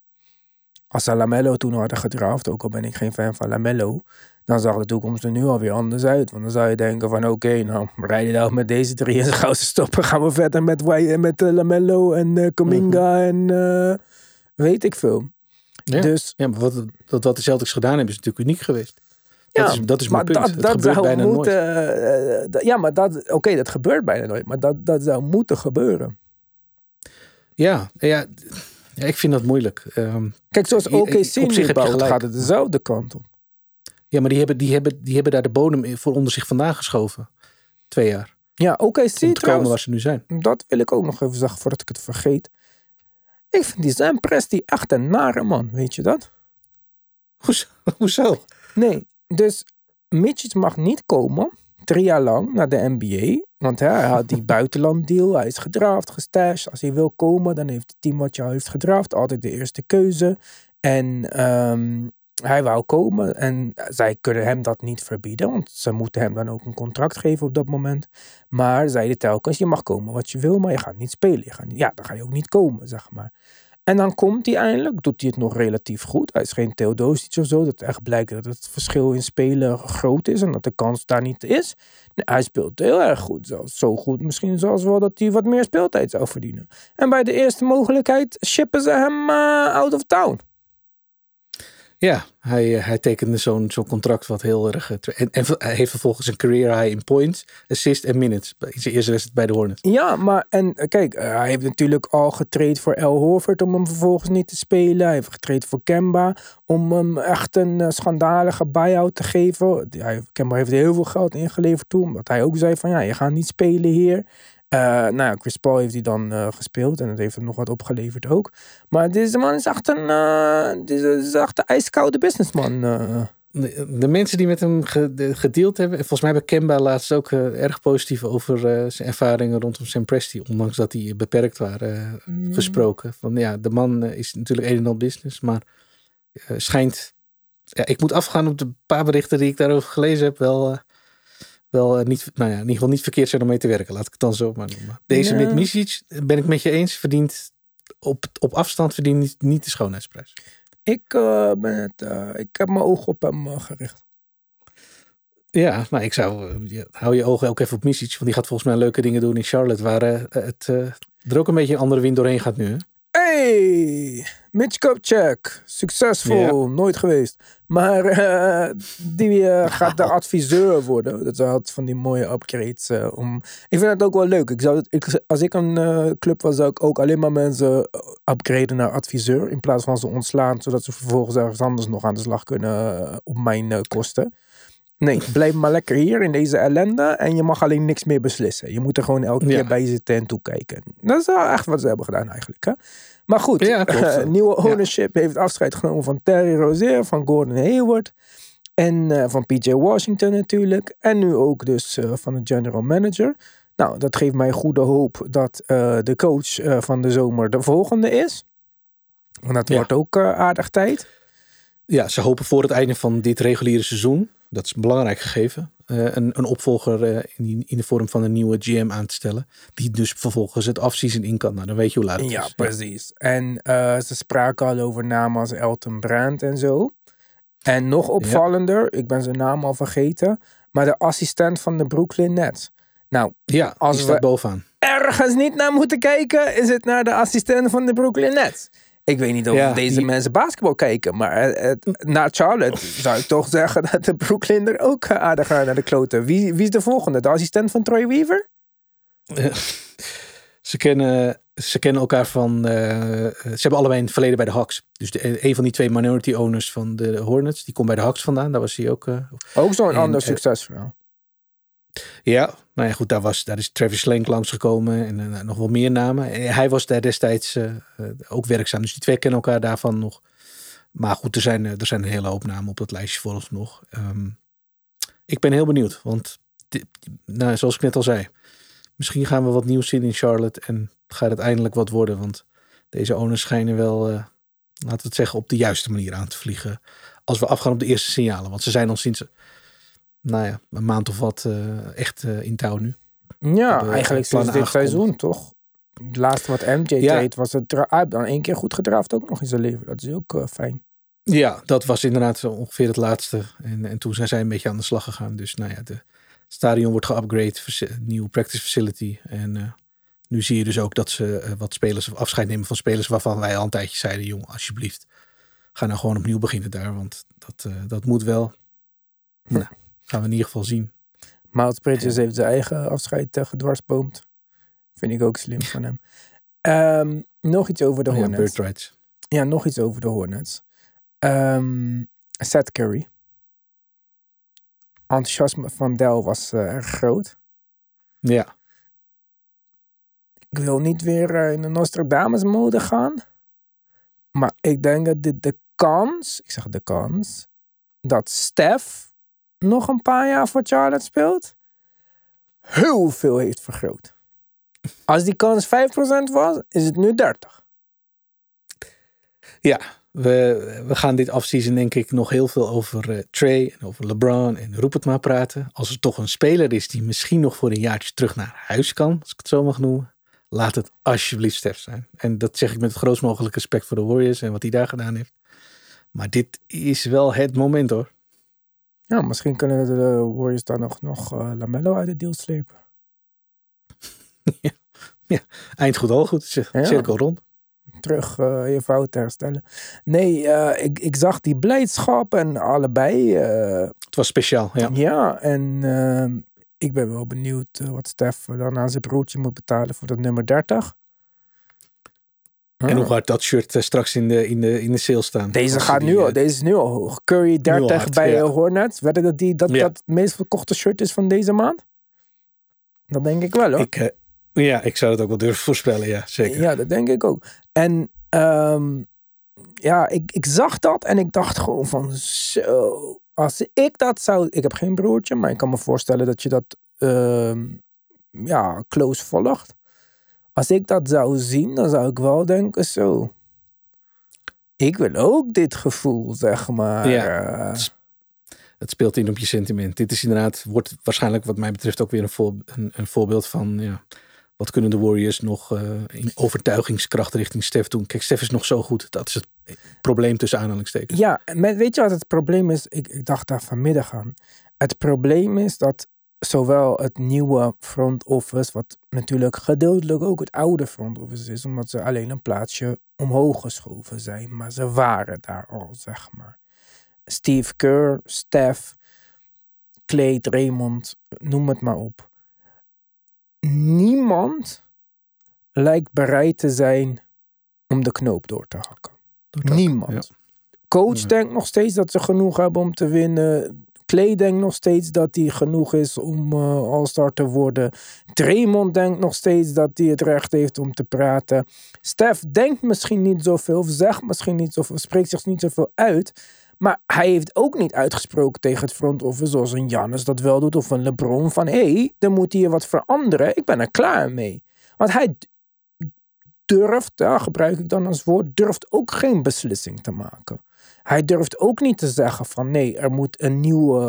Als ze Lamello toen hadden gedraft, ook al ben ik geen fan van Lamello, dan zag de toekomst er nu alweer anders uit. Want dan zou je denken van oké, nou, we rijden nou met deze drie en ze stoppen. Gaan we verder met, Wi- met eh, Lamello en eh Kuminga en eh, weet ik veel. Ja, Dus ja maar wat, dat, wat de Celtics gedaan hebben is natuurlijk uniek geweest. Dat is, dat is mijn maar punt. dat, gebeurt zou bijna moeten. nooit. eh, eh, ja, maar dat. Oké, dat gebeurt bijna nooit. Maar dat, dat zou moeten gebeuren. Ja, ja, ja, ik vind dat moeilijk. Ehm, Kijk, zoals OKC op zich nu bouwt, gelijk. gaat het dezelfde kant op. ja, maar die hebben, die, hebben, die hebben daar de bodem voor onder zich vandaan geschoven. Twee jaar. Ja, OKC Om te komen waar ze nu zijn. Dat wil ik ook nog even zeggen voordat ik het vergeet. Ik vind die Sam Presti echt een nare man. Weet je dat? Hoezo? (laughs) Hoezo? Nee, dus Mitchell mag niet komen. Drie jaar lang naar de NBA. Want hij had die (laughs) buitenlanddeal. Hij is gedraft, gestashed. Als hij wil komen, dan heeft het team wat jou heeft gedraft altijd de eerste keuze. En ehm, hij wou komen en zij kunnen hem dat niet verbieden, want ze moeten hem dan ook een contract geven op dat moment. Maar zeiden telkens, je mag komen wat je wil, maar je gaat niet spelen. Ja, dan ga je ook niet komen, zeg maar. En dan komt hij eindelijk, doet hij het nog relatief goed. Hij is geen Theodosic of zo, dat echt blijkt dat het verschil in spelen groot is en dat de kans daar niet is. Hij speelt heel erg goed, zelfs zo goed misschien zelfs wel dat hij wat meer speeltijd zou verdienen. En bij de eerste mogelijkheid shippen ze hem uh, out of town. Ja, hij, eh, hij tekende zo'n contract wat heel erg... eh, En, en hij heeft vervolgens een career high in points, assists en minutes. In zijn eerste wedstrijd bij de Hornets. Ja, maar en eh, kijk, hij heeft natuurlijk al getraind voor El Horford om hem vervolgens niet te spelen. Hij heeft getraind voor Kemba om hem echt een schandalige buy-out te geven. Hij, Kemba heeft heel veel geld ingeleverd toen, omdat hij ook zei van ja, je gaat niet spelen hier. Eh, nou ja, Chris Paul heeft hij dan eh, gespeeld en dat heeft hem nog wat opgeleverd ook. Maar deze man is echt een, eh, deze is echt een ijskoude businessman. De, de mensen die met hem ge- de- gedeeld hebben... en Volgens mij hebben Kemba laatst ook erg positief over zijn ervaringen rondom Sam Presti. Ondanks dat die beperkt waren eh, gesproken. Van ja, de man is natuurlijk een en al business. Maar schijnt... Ja, ik moet afgaan op de paar berichten die ik daarover gelezen heb. Wel, wel eh, niet, nou ja, in ieder geval niet verkeerd zijn om mee te werken. Laat ik het dan zo maar noemen. Deze Ja. met Misic, ben ik met je eens, verdient op, op afstand verdient niet, niet de schoonheidsprijs. Ik, eh, ben het, eh, ik heb mijn oog op hem eh, gericht. Ja, maar ik zou, eh, hou je ogen ook even op Misic, want die gaat volgens mij leuke dingen doen in Charlotte, waar eh, het eh, er ook een beetje een andere wind doorheen gaat nu. Hè? Hey, Mitch Kupchak. Succesvol, nooit geweest. Maar eh, die eh, gaat de adviseur worden. Dat had van die mooie upgrades. eh, om... Ik vind het ook wel leuk. Ik zou ik, als ik een club was, zou ik ook alleen maar mensen upgraden naar adviseur. In plaats van ze ontslaan, zodat ze vervolgens ergens anders nog aan de slag kunnen op mijn kosten. Nee, blijf maar lekker hier in deze ellende. En je mag alleen niks meer beslissen. Je moet er gewoon elke Ja. keer bij zitten en toekijken. Dat is wel echt wat ze hebben gedaan eigenlijk. Hè? Maar goed, Ja, klopt. eh, nieuwe ownership heeft afscheid genomen van Terry Rozier, van Gordon Hayward. En eh, van PJ Washington natuurlijk. En nu ook dus eh, van de general manager. Nou, dat geeft mij goede hoop dat de coach van de zomer de volgende is. Want dat Ja. wordt ook aardig tijd. Ja, ze hopen voor het einde van dit reguliere seizoen, dat is een belangrijk gegeven, eh, een, een opvolger eh, in, in de vorm van een nieuwe GM aan te stellen. Die dus vervolgens het offseason in kan. Nou, dan weet je hoe laat het Ja, is. precies. En eh, ze spraken al over namen als Elton Brand en zo. En nog opvallender, ik ben zijn naam al vergeten, maar de assistent van de Brooklyn Nets. Nou, Ja, Als we- bovenaan. ergens niet naar moeten kijken, is het naar de assistent van de Brooklyn Nets. Ik weet niet of Ja, deze die- mensen basketbal kijken, maar eh, na Charlotte zou ik toch (laughs) zeggen dat de Brooklyn er ook eh, aardig gaan naar de kloten. Wie, wie is de volgende? De assistent van Troy Weaver? (laughs) Ze kennen, ze kennen elkaar van. eh, ze hebben allebei in het verleden bij de Hawks. Dus de, een van die twee minority owners van de Hornets, die komt bij de Hawks vandaan. Daar was hij ook. eh, Ook zo'n ander succesverhaal. Ja, nou ja, goed, daar, was, daar is Travis Slank langsgekomen en eh, nog wel meer namen. En hij was daar destijds eh, eh, ook werkzaam. Dus die twee kennen elkaar daarvan nog. Maar goed, er zijn, eh, er zijn een hele hoop namen op dat lijstje vooralsnog. Ehm ik ben heel benieuwd, want nou, zoals ik net al zei, misschien gaan we wat nieuws zien in Charlotte en gaat het eindelijk wat worden. Want deze owners schijnen wel, eh, laten we het zeggen, op de juiste manier aan te vliegen. Als we afgaan op de eerste signalen. Want ze zijn al sinds, nou ja, een maand of wat eh, echt eh, in touw nu. Ja, hebben eigenlijk sinds dit seizoen, toch? Het laatste wat MJ Ja. deed was het dan één keer goed gedraafd ook nog in zijn leven. Dat is ook eh, fijn. Ja, dat was inderdaad zo ongeveer het laatste. En, en toen zijn zij een beetje aan de slag gegaan. Dus nou ja, de stadion wordt geupgrade, nieuwe practice facility. En eh, nu zie je dus ook dat ze eh, wat spelers afscheid nemen van spelers waarvan wij al een tijdje zeiden, jongen, alsjeblieft, ga nou gewoon opnieuw beginnen daar, want dat, eh, dat moet wel. Nou, gaan we in ieder geval zien. Miles Bridges heeft zijn eigen afscheid uh, gedwarsboomd. Vind ik ook slim van hem. Ehm, nog iets over de Oh Hornets. Ja, nog iets over de Hornets. Ehm Seth Curry. Enthousiasme van Dell was eh, erg groot. Ja, Ik wil niet weer eh, in de Nostradamus mode gaan. Maar ik denk dat dit de kans, ik zeg de kans, dat Stef nog een paar jaar voor Charlotte speelt, heel veel heeft vergroot. Als die kans 5% was, is het nu 30. ja. we, we gaan dit afseason denk ik nog heel veel over uh, Trey en over LeBron en roep maar praten. Als er toch een speler is die misschien nog voor een jaartje terug naar huis kan, als ik het zo mag noemen, laat het alsjeblieft Steph zijn. En dat zeg ik met het grootst mogelijke respect voor de Warriors en wat hij daar gedaan heeft. Maar dit is wel het moment hoor. Ja, misschien kunnen de Warriors dan nog, nog uh, Lamello uit het deal slepen. (laughs) ja, ja, eind goed al goed. Cirkel rond terug uh, je fout herstellen. Nee, uh, ik, ik zag die blijdschap en allebei. Het was speciaal, ja. Ja, en ik ben wel benieuwd wat Stef dan aan zijn broertje moet betalen voor dat nummer 30. En hoe gaat dat shirt straks in de, in de, in de sale staan? Deze, gaat nu al, deze is nu al hoog. Curry 30 hard, bij ja. Hornets. Weet dat die, dat, ja. dat het meest verkochte shirt is van deze maand? Dat denk ik wel hoor. Ik, ja, ik zou het ook wel durven voorspellen, ja, zeker. Ja, dat denk ik ook. En um, ja, ik, ik zag dat en ik dacht gewoon van zo. Als ik dat zou. Ik heb geen broertje, maar ik kan me voorstellen dat je dat um, ja, close volgt. Als ik dat zou zien, dan zou ik wel denken zo. Ik wil ook dit gevoel, zeg maar. Ja, het speelt in op je sentiment. Dit is inderdaad, wordt waarschijnlijk wat mij betreft ook weer een, voor, een, een voorbeeld van ja, wat kunnen de Warriors nog uh, in overtuigingskracht richting Stef doen? Kijk, Stef is nog zo goed. Dat is het probleem tussen aanhalingstekens. Ja, met, weet je wat het probleem is? Ik, ik dacht daar vanmiddag aan. Het probleem is dat zowel het nieuwe front office, wat natuurlijk gedeeltelijk ook het oude front office is, omdat ze alleen een plaatsje omhoog geschoven zijn, maar ze waren daar al, zeg maar. Steve Kerr, Steph, Clay, Raymond, noem het maar op niemand lijkt bereid te zijn om de knoop door te hakken. niemand. Coach denkt nog steeds dat ze genoeg hebben om te winnen. Clay denkt nog steeds dat hij genoeg is om uh, All-Star te worden. Draymond denkt nog steeds dat hij het recht heeft om te praten. Steph denkt misschien niet zoveel, of zegt misschien niet zoveel, spreekt zich niet zoveel uit. Maar hij heeft ook niet uitgesproken tegen het front office zoals een Jannes dat wel doet of een LeBron van hé, hey, er moet hier wat veranderen. Ik ben er klaar mee. Want hij durft, ja, gebruik ik dan als woord, durft ook geen beslissing te maken. Hij durft ook niet te zeggen van nee, er moet een nieuwe,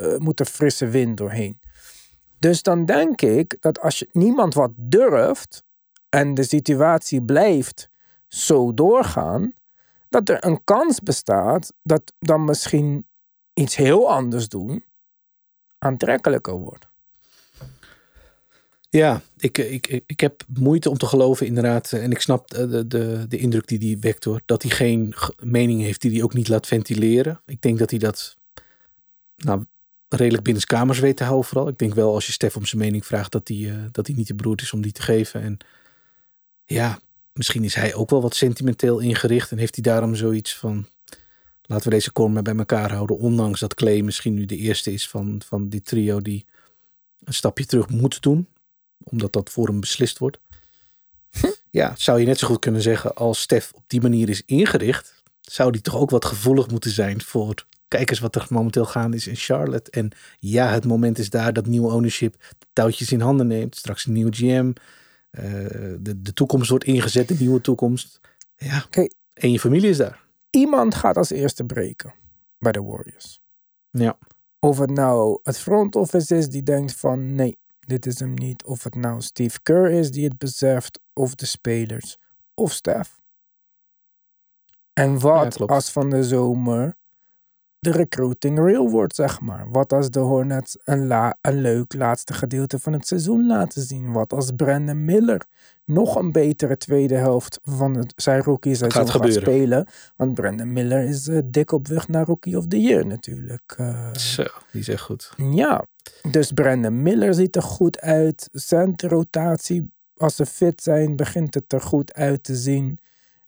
uh, moet een frisse wind doorheen. Dus dan denk ik dat als je, niemand wat durft en de situatie blijft zo doorgaan, dat er een kans bestaat dat dan misschien iets heel anders doen aantrekkelijker wordt. Ja, ik, ik, ik heb moeite om te geloven inderdaad. En ik snap de, de, de indruk die hij wekt hoor. Dat hij geen mening heeft die hij ook niet laat ventileren. Ik denk dat hij dat nou, redelijk binnenskamers weet te houden vooral. Ik denk wel als je Stef om zijn mening vraagt dat hij, dat hij niet te beroerd is om die te geven. En ja, misschien is hij ook wel wat sentimenteel ingericht en heeft hij daarom zoiets van laten we deze kormen bij elkaar houden. Ondanks dat Clay misschien nu de eerste is van, van die trio die een stapje terug moet doen. Omdat dat voor hem beslist wordt. Hm. Ja, zou je net zo goed kunnen zeggen als Stef op die manier is ingericht. Zou die toch ook wat gevoelig moeten zijn voor kijk eens wat er momenteel gaande is in Charlotte. En ja, het moment is daar dat nieuwe ownership de touwtjes in handen neemt. Straks een nieuwe GM. Eh, de, de toekomst wordt ingezet, de nieuwe toekomst. Ja, en je familie is daar. Iemand gaat als eerste breken bij de Warriors. Ja. Of het nou het front office is die denkt van nee, dit is hem niet. Of het nou Steve Kerr is die het beseft. Of de spelers. Of Stef. En wat als van de zomer de recruiting real wordt, zeg maar. Wat als de Hornets een, la een leuk laatste gedeelte van het seizoen laten zien? Wat als Brandon Miller nog een betere tweede helft van het, zijn rookie seizoen gaat, gaat spelen? Want Brandon Miller is uh, dik op weg naar Rookie of the Year natuurlijk. Uh, Zo, die is echt goed. Ja, dus Brandon Miller ziet er goed uit. Centrotatie, als ze fit zijn, begint het er goed uit te zien.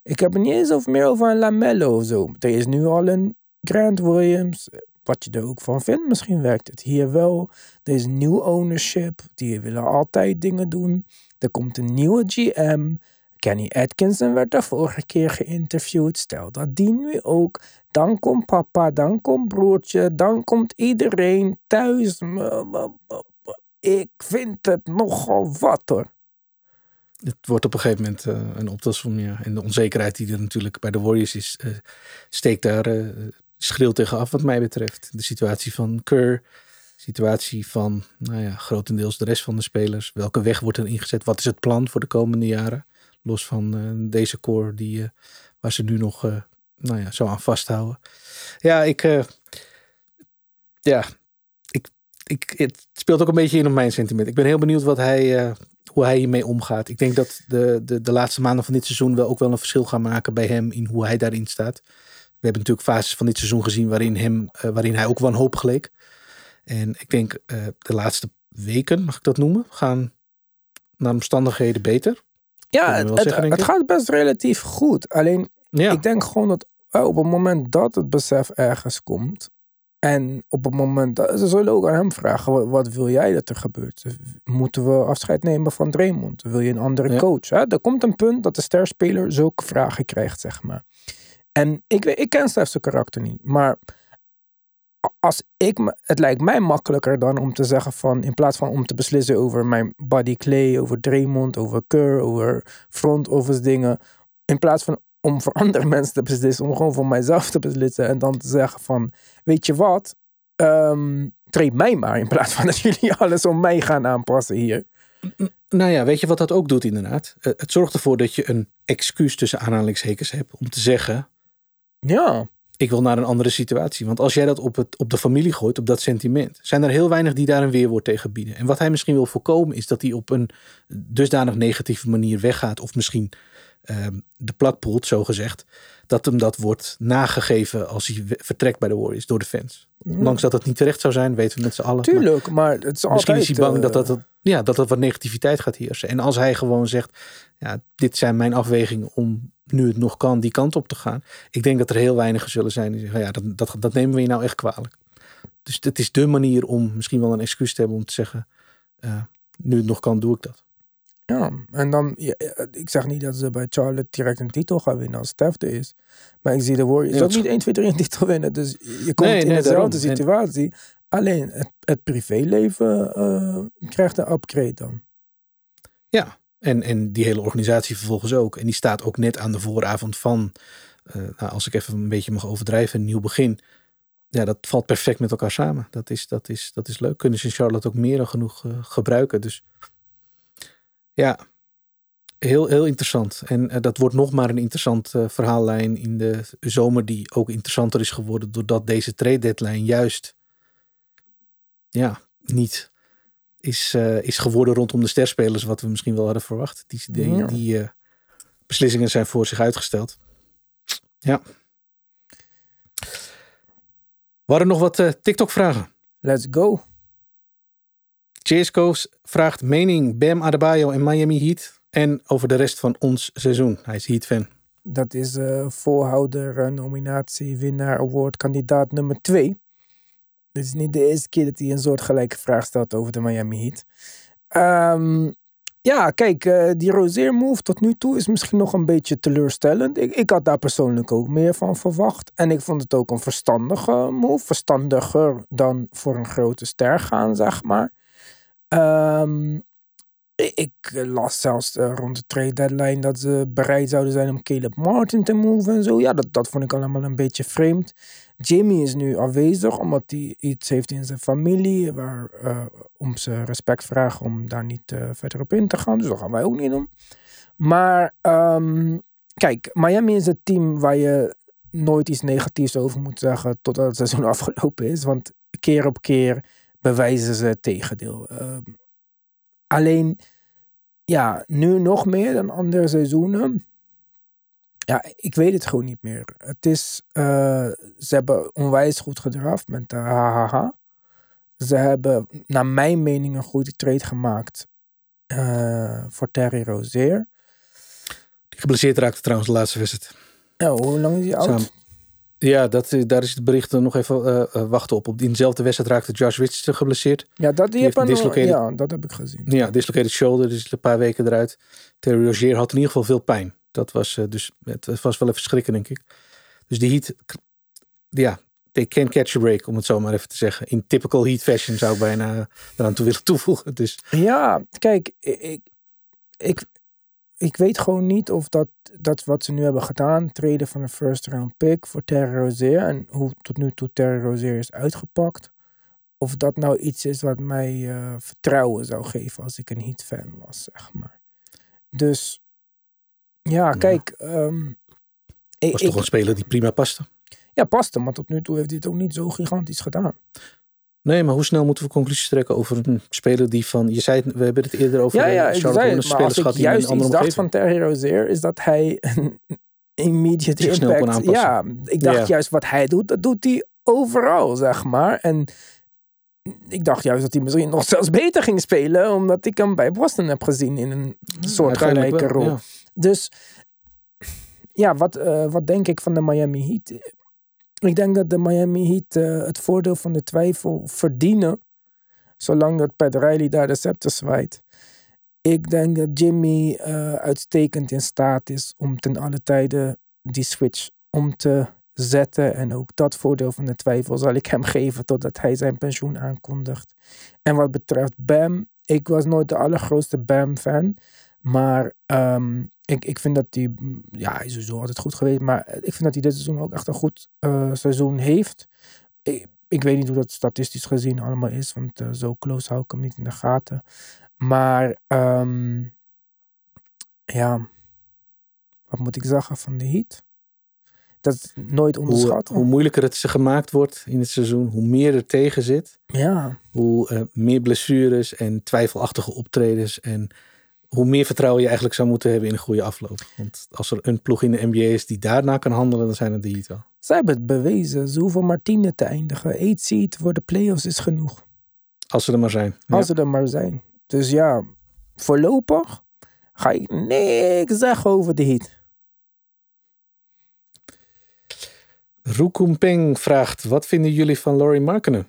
Ik heb het niet eens over meer over een Lamello of zo. Er is nu al een Grant Williams, wat je er ook van vindt, misschien werkt het hier wel. Er is nieuw ownership, die willen altijd dingen doen. Er komt een nieuwe GM. Kenny Atkinson werd de vorige keer geïnterviewd. Stel dat die nu ook. Dan komt papa, dan komt broertje, dan komt iedereen thuis. Ik vind het nogal wat hoor. het wordt op een gegeven moment uh, een optelsom. Ja. En de onzekerheid die er natuurlijk bij de Warriors is, uh, steekt daar uh, schreeuw tegen af wat mij betreft. De situatie van Kerr, situatie van nou ja, grotendeels de rest van de spelers. Welke weg wordt er ingezet? Wat is het plan voor de komende jaren? Los van deze core die, waar ze nu nog nou ja, zo aan vasthouden. Ja, ik... ja, ik, ik, het speelt ook een beetje in op mijn sentiment. Ik ben heel benieuwd wat hij hoe hij hiermee omgaat. Ik denk dat de, de, de laatste maanden van dit seizoen wel ook wel een verschil gaan maken bij hem in hoe hij daarin staat. We hebben natuurlijk fases van dit seizoen gezien waarin, hem, waarin hij ook wanhoop geleek. En ik denk uh, de laatste weken, mag ik dat noemen, gaan naar omstandigheden beter. Ja, het, zeggen, het, gaat best relatief goed. Alleen ja. ik denk gewoon dat uh, op het moment dat het besef ergens komt, en op het moment, dat, ze zullen ook aan hem vragen, wat, wil jij dat er gebeurt? Moeten we afscheid nemen van Draymond? Wil je een andere coach? Hè? Er komt een punt dat de sterspeler zulke vragen krijgt, zeg maar. En ik, ik ken Steph's karakter niet, maar als ik, het lijkt mij makkelijker dan om te zeggen van, in plaats van om te beslissen over mijn body clay, over Draymond, over Kerr, over front office dingen, in plaats van om voor (laughs) andere mensen te beslissen, om gewoon voor mijzelf te beslissen en dan te zeggen van, weet je wat, um, treed mij maar in plaats van dat (laughs) jullie alles om mij gaan aanpassen hier. Nou ja, weet je wat dat ook doet inderdaad? Eh, het zorgt ervoor dat je een excuus tussen aanhalingshekens hebt om te zeggen, ja. Ik wil naar een andere situatie. Want als jij dat op, het, op de familie gooit, op dat sentiment, zijn er heel weinig die daar een weerwoord tegen bieden. En wat hij misschien wil voorkomen is dat hij op een dusdanig negatieve manier weggaat of misschien Ehm, de plakpoelt, zo gezegd, dat hem dat wordt nagegeven als hij vertrekt bij de Warriors door de fans. Mm. Ondanks dat het niet terecht zou zijn, weten we met z'n allen. Tuurlijk, maar, het is misschien altijd, is hij bang dat, dat, dat, ja, dat dat wat negativiteit gaat heersen. En als hij gewoon zegt, ja, dit zijn mijn afwegingen om nu het nog kan die kant op te gaan. Ik denk dat er heel weinigen zullen zijn die zeggen, ja, dat, dat, dat nemen we je nou echt kwalijk. Dus het is de manier om misschien wel een excuus te hebben om te zeggen, uh, nu het nog kan, doe ik dat. Ja, en dan, ja, ik zeg niet dat ze bij Charlotte direct een titel gaan winnen als Steph er is. Maar ik zie de Warriors ook niet 1, 2, 3 een titel winnen. Dus je komt in dezelfde situatie. Alleen het, het privéleven uh, krijgt een upgrade dan. Ja, en, en die hele organisatie vervolgens ook. En die staat ook net aan de vooravond van, uh, nou, als ik even een beetje mag overdrijven, een nieuw begin. Ja, dat valt perfect met elkaar samen. Dat is, dat is, dat is leuk. Kunnen ze in Charlotte ook meer dan genoeg uh, gebruiken. Dus ja, heel, heel interessant. En uh, dat wordt nog maar een interessante uh, verhaallijn in de zomer, die ook interessanter is geworden doordat deze trade deadline juist ja, niet is, uh, is geworden rondom de sterspelers, wat we misschien wel hadden verwacht. Die, die, ja. die beslissingen zijn voor zich uitgesteld. Ja. Waren nog wat TikTok-vragen? Let's go. Cheersco's vraagt mening Bam Adebayo en Miami Heat en over de rest van ons seizoen. Hij is Heat-fan. Dat is voorhouder, nominatie, winnaar, award, kandidaat nummer twee. Dit is niet de eerste keer dat hij een soortgelijke vraag stelt over de Miami Heat. Um, ja, kijk, uh, die Rozier move tot nu toe is misschien nog een beetje teleurstellend. Ik, ik had daar persoonlijk ook meer van verwacht. En ik vond het ook een verstandige move. Verstandiger dan voor een grote ster gaan, zeg maar. Um, ik las zelfs uh, rond de trade deadline dat ze bereid zouden zijn om Caleb Martin te move en zo. Ja, dat, dat vond ik allemaal een beetje vreemd. Jimmy is nu afwezig omdat hij iets heeft in zijn familie waar uh, om ze respect vragen om daar niet verder op in te gaan. Dus dat gaan wij ook niet doen. Maar um, kijk, Miami is het team waar je nooit iets negatiefs over moet zeggen totdat het seizoen (laughs) afgelopen is. Want keer op keer bewijzen ze het tegendeel. Alleen, ja, nu nog meer dan andere seizoenen. Ja, ik weet het gewoon niet meer. Het is, uh, ze hebben onwijs goed gedraft met de HHH. Ze hebben, naar mijn mening, een goede trade gemaakt uh, voor Terry Rozier. Die geblesseerd raakte trouwens de laatste wedstrijd. Ja, hoe lang is hij oud? Ja, dat, daar is het bericht nog even uh, wachten op. Op diezelfde wedstrijd raakte Josh Richardson geblesseerd. Ja, dat, die, een ja, dat heb ik gezien. Ja, dislocated shoulder, dus een paar weken eruit. Terry Rozier had in ieder geval veel pijn. Dat was uh, dus, het was wel even schrikken, denk ik. Dus die Heat, ja, they can catch a break, om het zo maar even te zeggen. In typical Heat fashion zou ik bijna eraan toe willen toevoegen. Dus. Ja, kijk, ik, ik, ik weet gewoon niet of dat, dat wat ze nu hebben gedaan, treden van een first round pick voor Terry Rozier en hoe tot nu toe Terry Rozier is uitgepakt, of dat nou iets is wat mij eh, vertrouwen zou geven als ik een Heat fan was, zeg maar. Dus ja, kijk. ehm, ik, Was ik- toch een speler die prima paste. ja, paste, maar tot nu toe heeft hij het ook niet zo gigantisch gedaan. Nee, maar hoe snel moeten we conclusies trekken over een speler die van... Je zei, we hebben het eerder over Ja, ja, Charlotte zei Hornets maar als ik juist iets dacht van Terry Rozier, is dat hij een immediate Zich impact... aanpassen. Ja, ik dacht Ja. juist wat hij doet, dat doet hij overal, zeg maar. En ik dacht juist dat hij misschien nog zelfs beter ging spelen, omdat ik hem bij Boston heb gezien in een soort gelijke rol. Dus ja, wat, eh, wat denk ik van de Miami Heat? Ik denk dat de Miami Heat eh, het voordeel van de twijfel verdienen. Zolang dat Pat Riley daar de scepter zwaait. Ik denk dat Jimmy eh, uitstekend in staat is om ten alle tijde die switch om te zetten. En ook dat voordeel van de twijfel zal ik hem (laughs) geven totdat hij zijn pensioen aankondigt. En wat betreft Bam, ik was nooit de allergrootste Bam-fan. Maar ehm, ik, ik vind dat hij, ja, hij is sowieso altijd goed geweest. Maar ik vind dat hij dit seizoen ook echt een goed eh, seizoen heeft. Ik, ik weet niet hoe dat statistisch gezien allemaal is, want eh, zo close hou ik hem niet in de gaten. Maar ehm, ja, wat moet ik zeggen van de Heat? Dat is nooit Hoe, onderschatten. hoe moeilijker het ze gemaakt wordt in het seizoen, hoe meer er tegen zit. ja, Hoe eh, meer blessures en twijfelachtige optredens. En hoe meer vertrouwen je eigenlijk zou moeten hebben in een goede afloop. Want als er een ploeg in de NBA is die daarna kan handelen, dan zijn het de Heat wel. zij hebben het bewezen. Ze hoeven maar tiende te eindigen. Eight seed voor de playoffs is genoeg. Als ze er maar zijn. Ja. Als ze er maar zijn. Dus ja, voorlopig ga ik niks zeggen over de Heat. Rukum Peng vraagt, wat vinden jullie van Laurie Markkinen?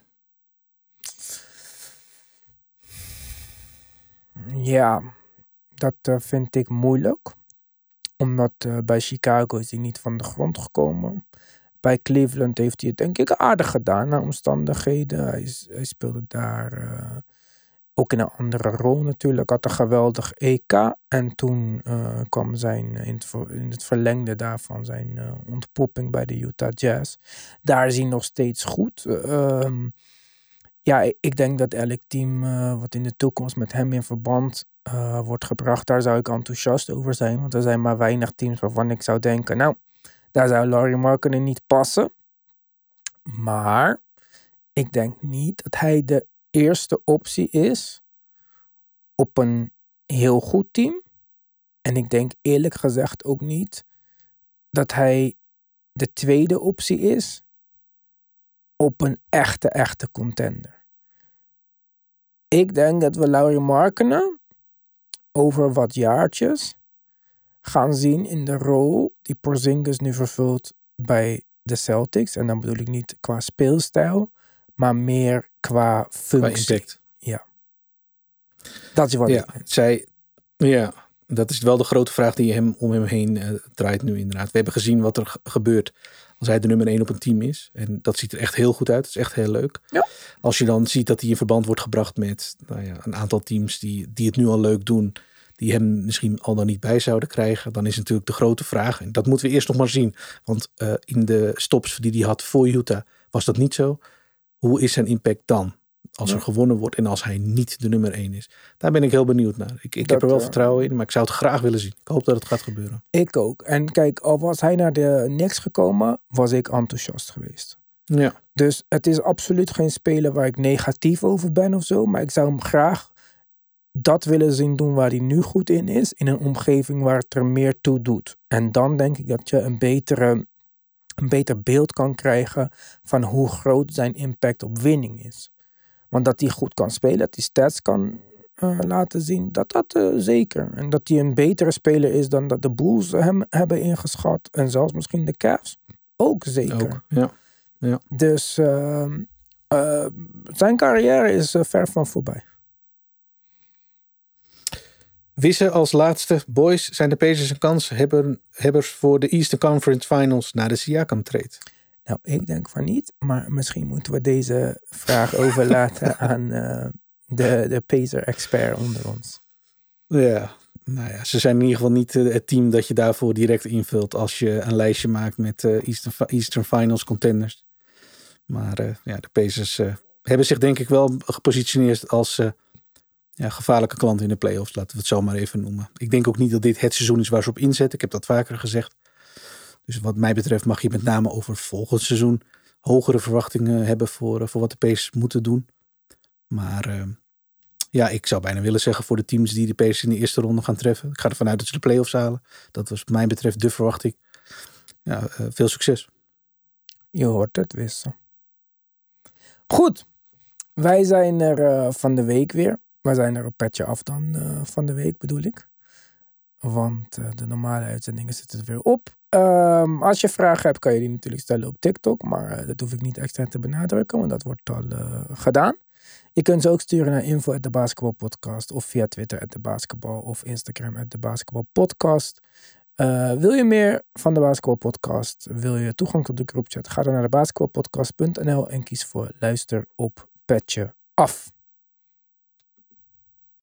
Ja, dat eh, vind ik moeilijk. Omdat eh, bij Chicago is hij niet van de grond gekomen. Bij Cleveland heeft hij het denk ik aardig gedaan naar omstandigheden. Hij, hij speelde daar eh, ook in een andere rol natuurlijk. Had een geweldig EK. En toen kwam zijn, in het, in het verlengde daarvan, zijn ontpopping bij de Utah Jazz. Daar is hij nog steeds goed. Ehm, ja, ik- denk dat elk team wat in de toekomst met hem in verband eh, wordt gebracht, daar zou ik enthousiast over zijn. Want er zijn maar weinig teams waarvan ik zou denken, nou, daar zou Laurie Markkinen niet passen. Maar ik denk niet dat hij de eerste optie is op een heel goed team. En ik denk eerlijk gezegd ook niet dat hij de tweede optie is op een echte, echte contender. Ik denk dat we Laurie Markkinen over wat jaartjes gaan zien in de rol die Porzingis nu vervult bij de Celtics. En dan bedoel ik niet qua speelstijl, maar meer qua Qua functie. impact. Dat is wat Ja, ik zij, ja, dat is wel de grote vraag die hem om hem heen eh, draait nu inderdaad. We hebben gezien wat er ge- gebeurt als hij de nummer 1 op een team is. En dat ziet er echt heel goed uit. Dat is echt heel leuk. Ja. Als je dan ziet dat hij in verband wordt gebracht met nou ja, een aantal teams die, die het nu al leuk doen. Die hem misschien al dan niet bij zouden krijgen. Dan is natuurlijk de grote vraag. En dat moeten we eerst nog maar zien. Want eh, in de stops die hij had voor Utah was dat niet zo. Hoe is zijn impact dan? Als er gewonnen wordt en als hij niet de nummer 1 is. Daar ben ik heel benieuwd naar. Ik, ik heb er wel eh, vertrouwen in, maar ik zou het graag willen zien. Ik hoop dat het gaat gebeuren. Ik ook. En kijk, al was hij naar de Knicks gekomen, was ik enthousiast geweest. Ja, Dus het is absoluut geen speler waar ik negatief over ben of zo. Maar ik zou hem graag dat willen zien doen waar hij nu goed in is. In een omgeving waar het er meer toe doet. En dan denk ik dat je een, betere, een beter beeld kan krijgen van hoe groot zijn impact op winning is. Want dat hij goed kan spelen, dat hij stats kan eh, laten zien, dat dat eh, zeker. En dat hij een betere speler is dan dat de Bulls hem hebben ingeschat. En zelfs misschien de Cavs. Ook zeker. ook. Ja. Dus ehm, eh, zijn carrière is ver van voorbij. Wissen als laatste. Boys, zijn de Pacers een kans hebben, hebbers voor de Eastern Conference Finals na de Siakam trade? Nou, ik denk van niet. Maar misschien moeten we deze vraag (laughs) overlaten aan eh, de, de Pacer-expert onder ons. Ja, Nou ja, ze zijn in ieder geval niet eh, het team dat je daarvoor direct invult als je een lijstje maakt met uh, Eastern, Eastern Finals contenders. Maar ja, de Pacers hebben zich denk ik wel gepositioneerd als ja, gevaarlijke klant in de playoffs. Laten we het zo maar even noemen. Ik denk ook niet dat dit het seizoen is waar ze op inzetten. Ik heb dat vaker gezegd. Dus wat mij betreft mag je met name over volgend seizoen hogere verwachtingen hebben voor, voor wat de Pacers moeten doen. Maar ja, ik zou bijna willen zeggen voor de teams die de Pacers in de eerste ronde gaan treffen. Ik ga ervan uit dat ze de playoffs halen. Dat was wat mij betreft de verwachting. Ja, uh, veel succes. Je hoort het, Wissel. Goed. Wij zijn er uh, van de week weer. Wij zijn er een petje af dan uh, van de week bedoel ik. Want de normale uitzendingen zitten er weer op. Um, als je vragen hebt, kan je die natuurlijk stellen op TikTok. Maar dat hoef ik niet extra te benadrukken, want dat wordt al gedaan. Je kunt ze ook sturen naar info at of via Twitter at of Instagram at de wil je meer van de basketbalpodcast? Wil je toegang tot de groepchat? Ga dan naar de basketbalpodcast.nl en kies voor luister op petje af.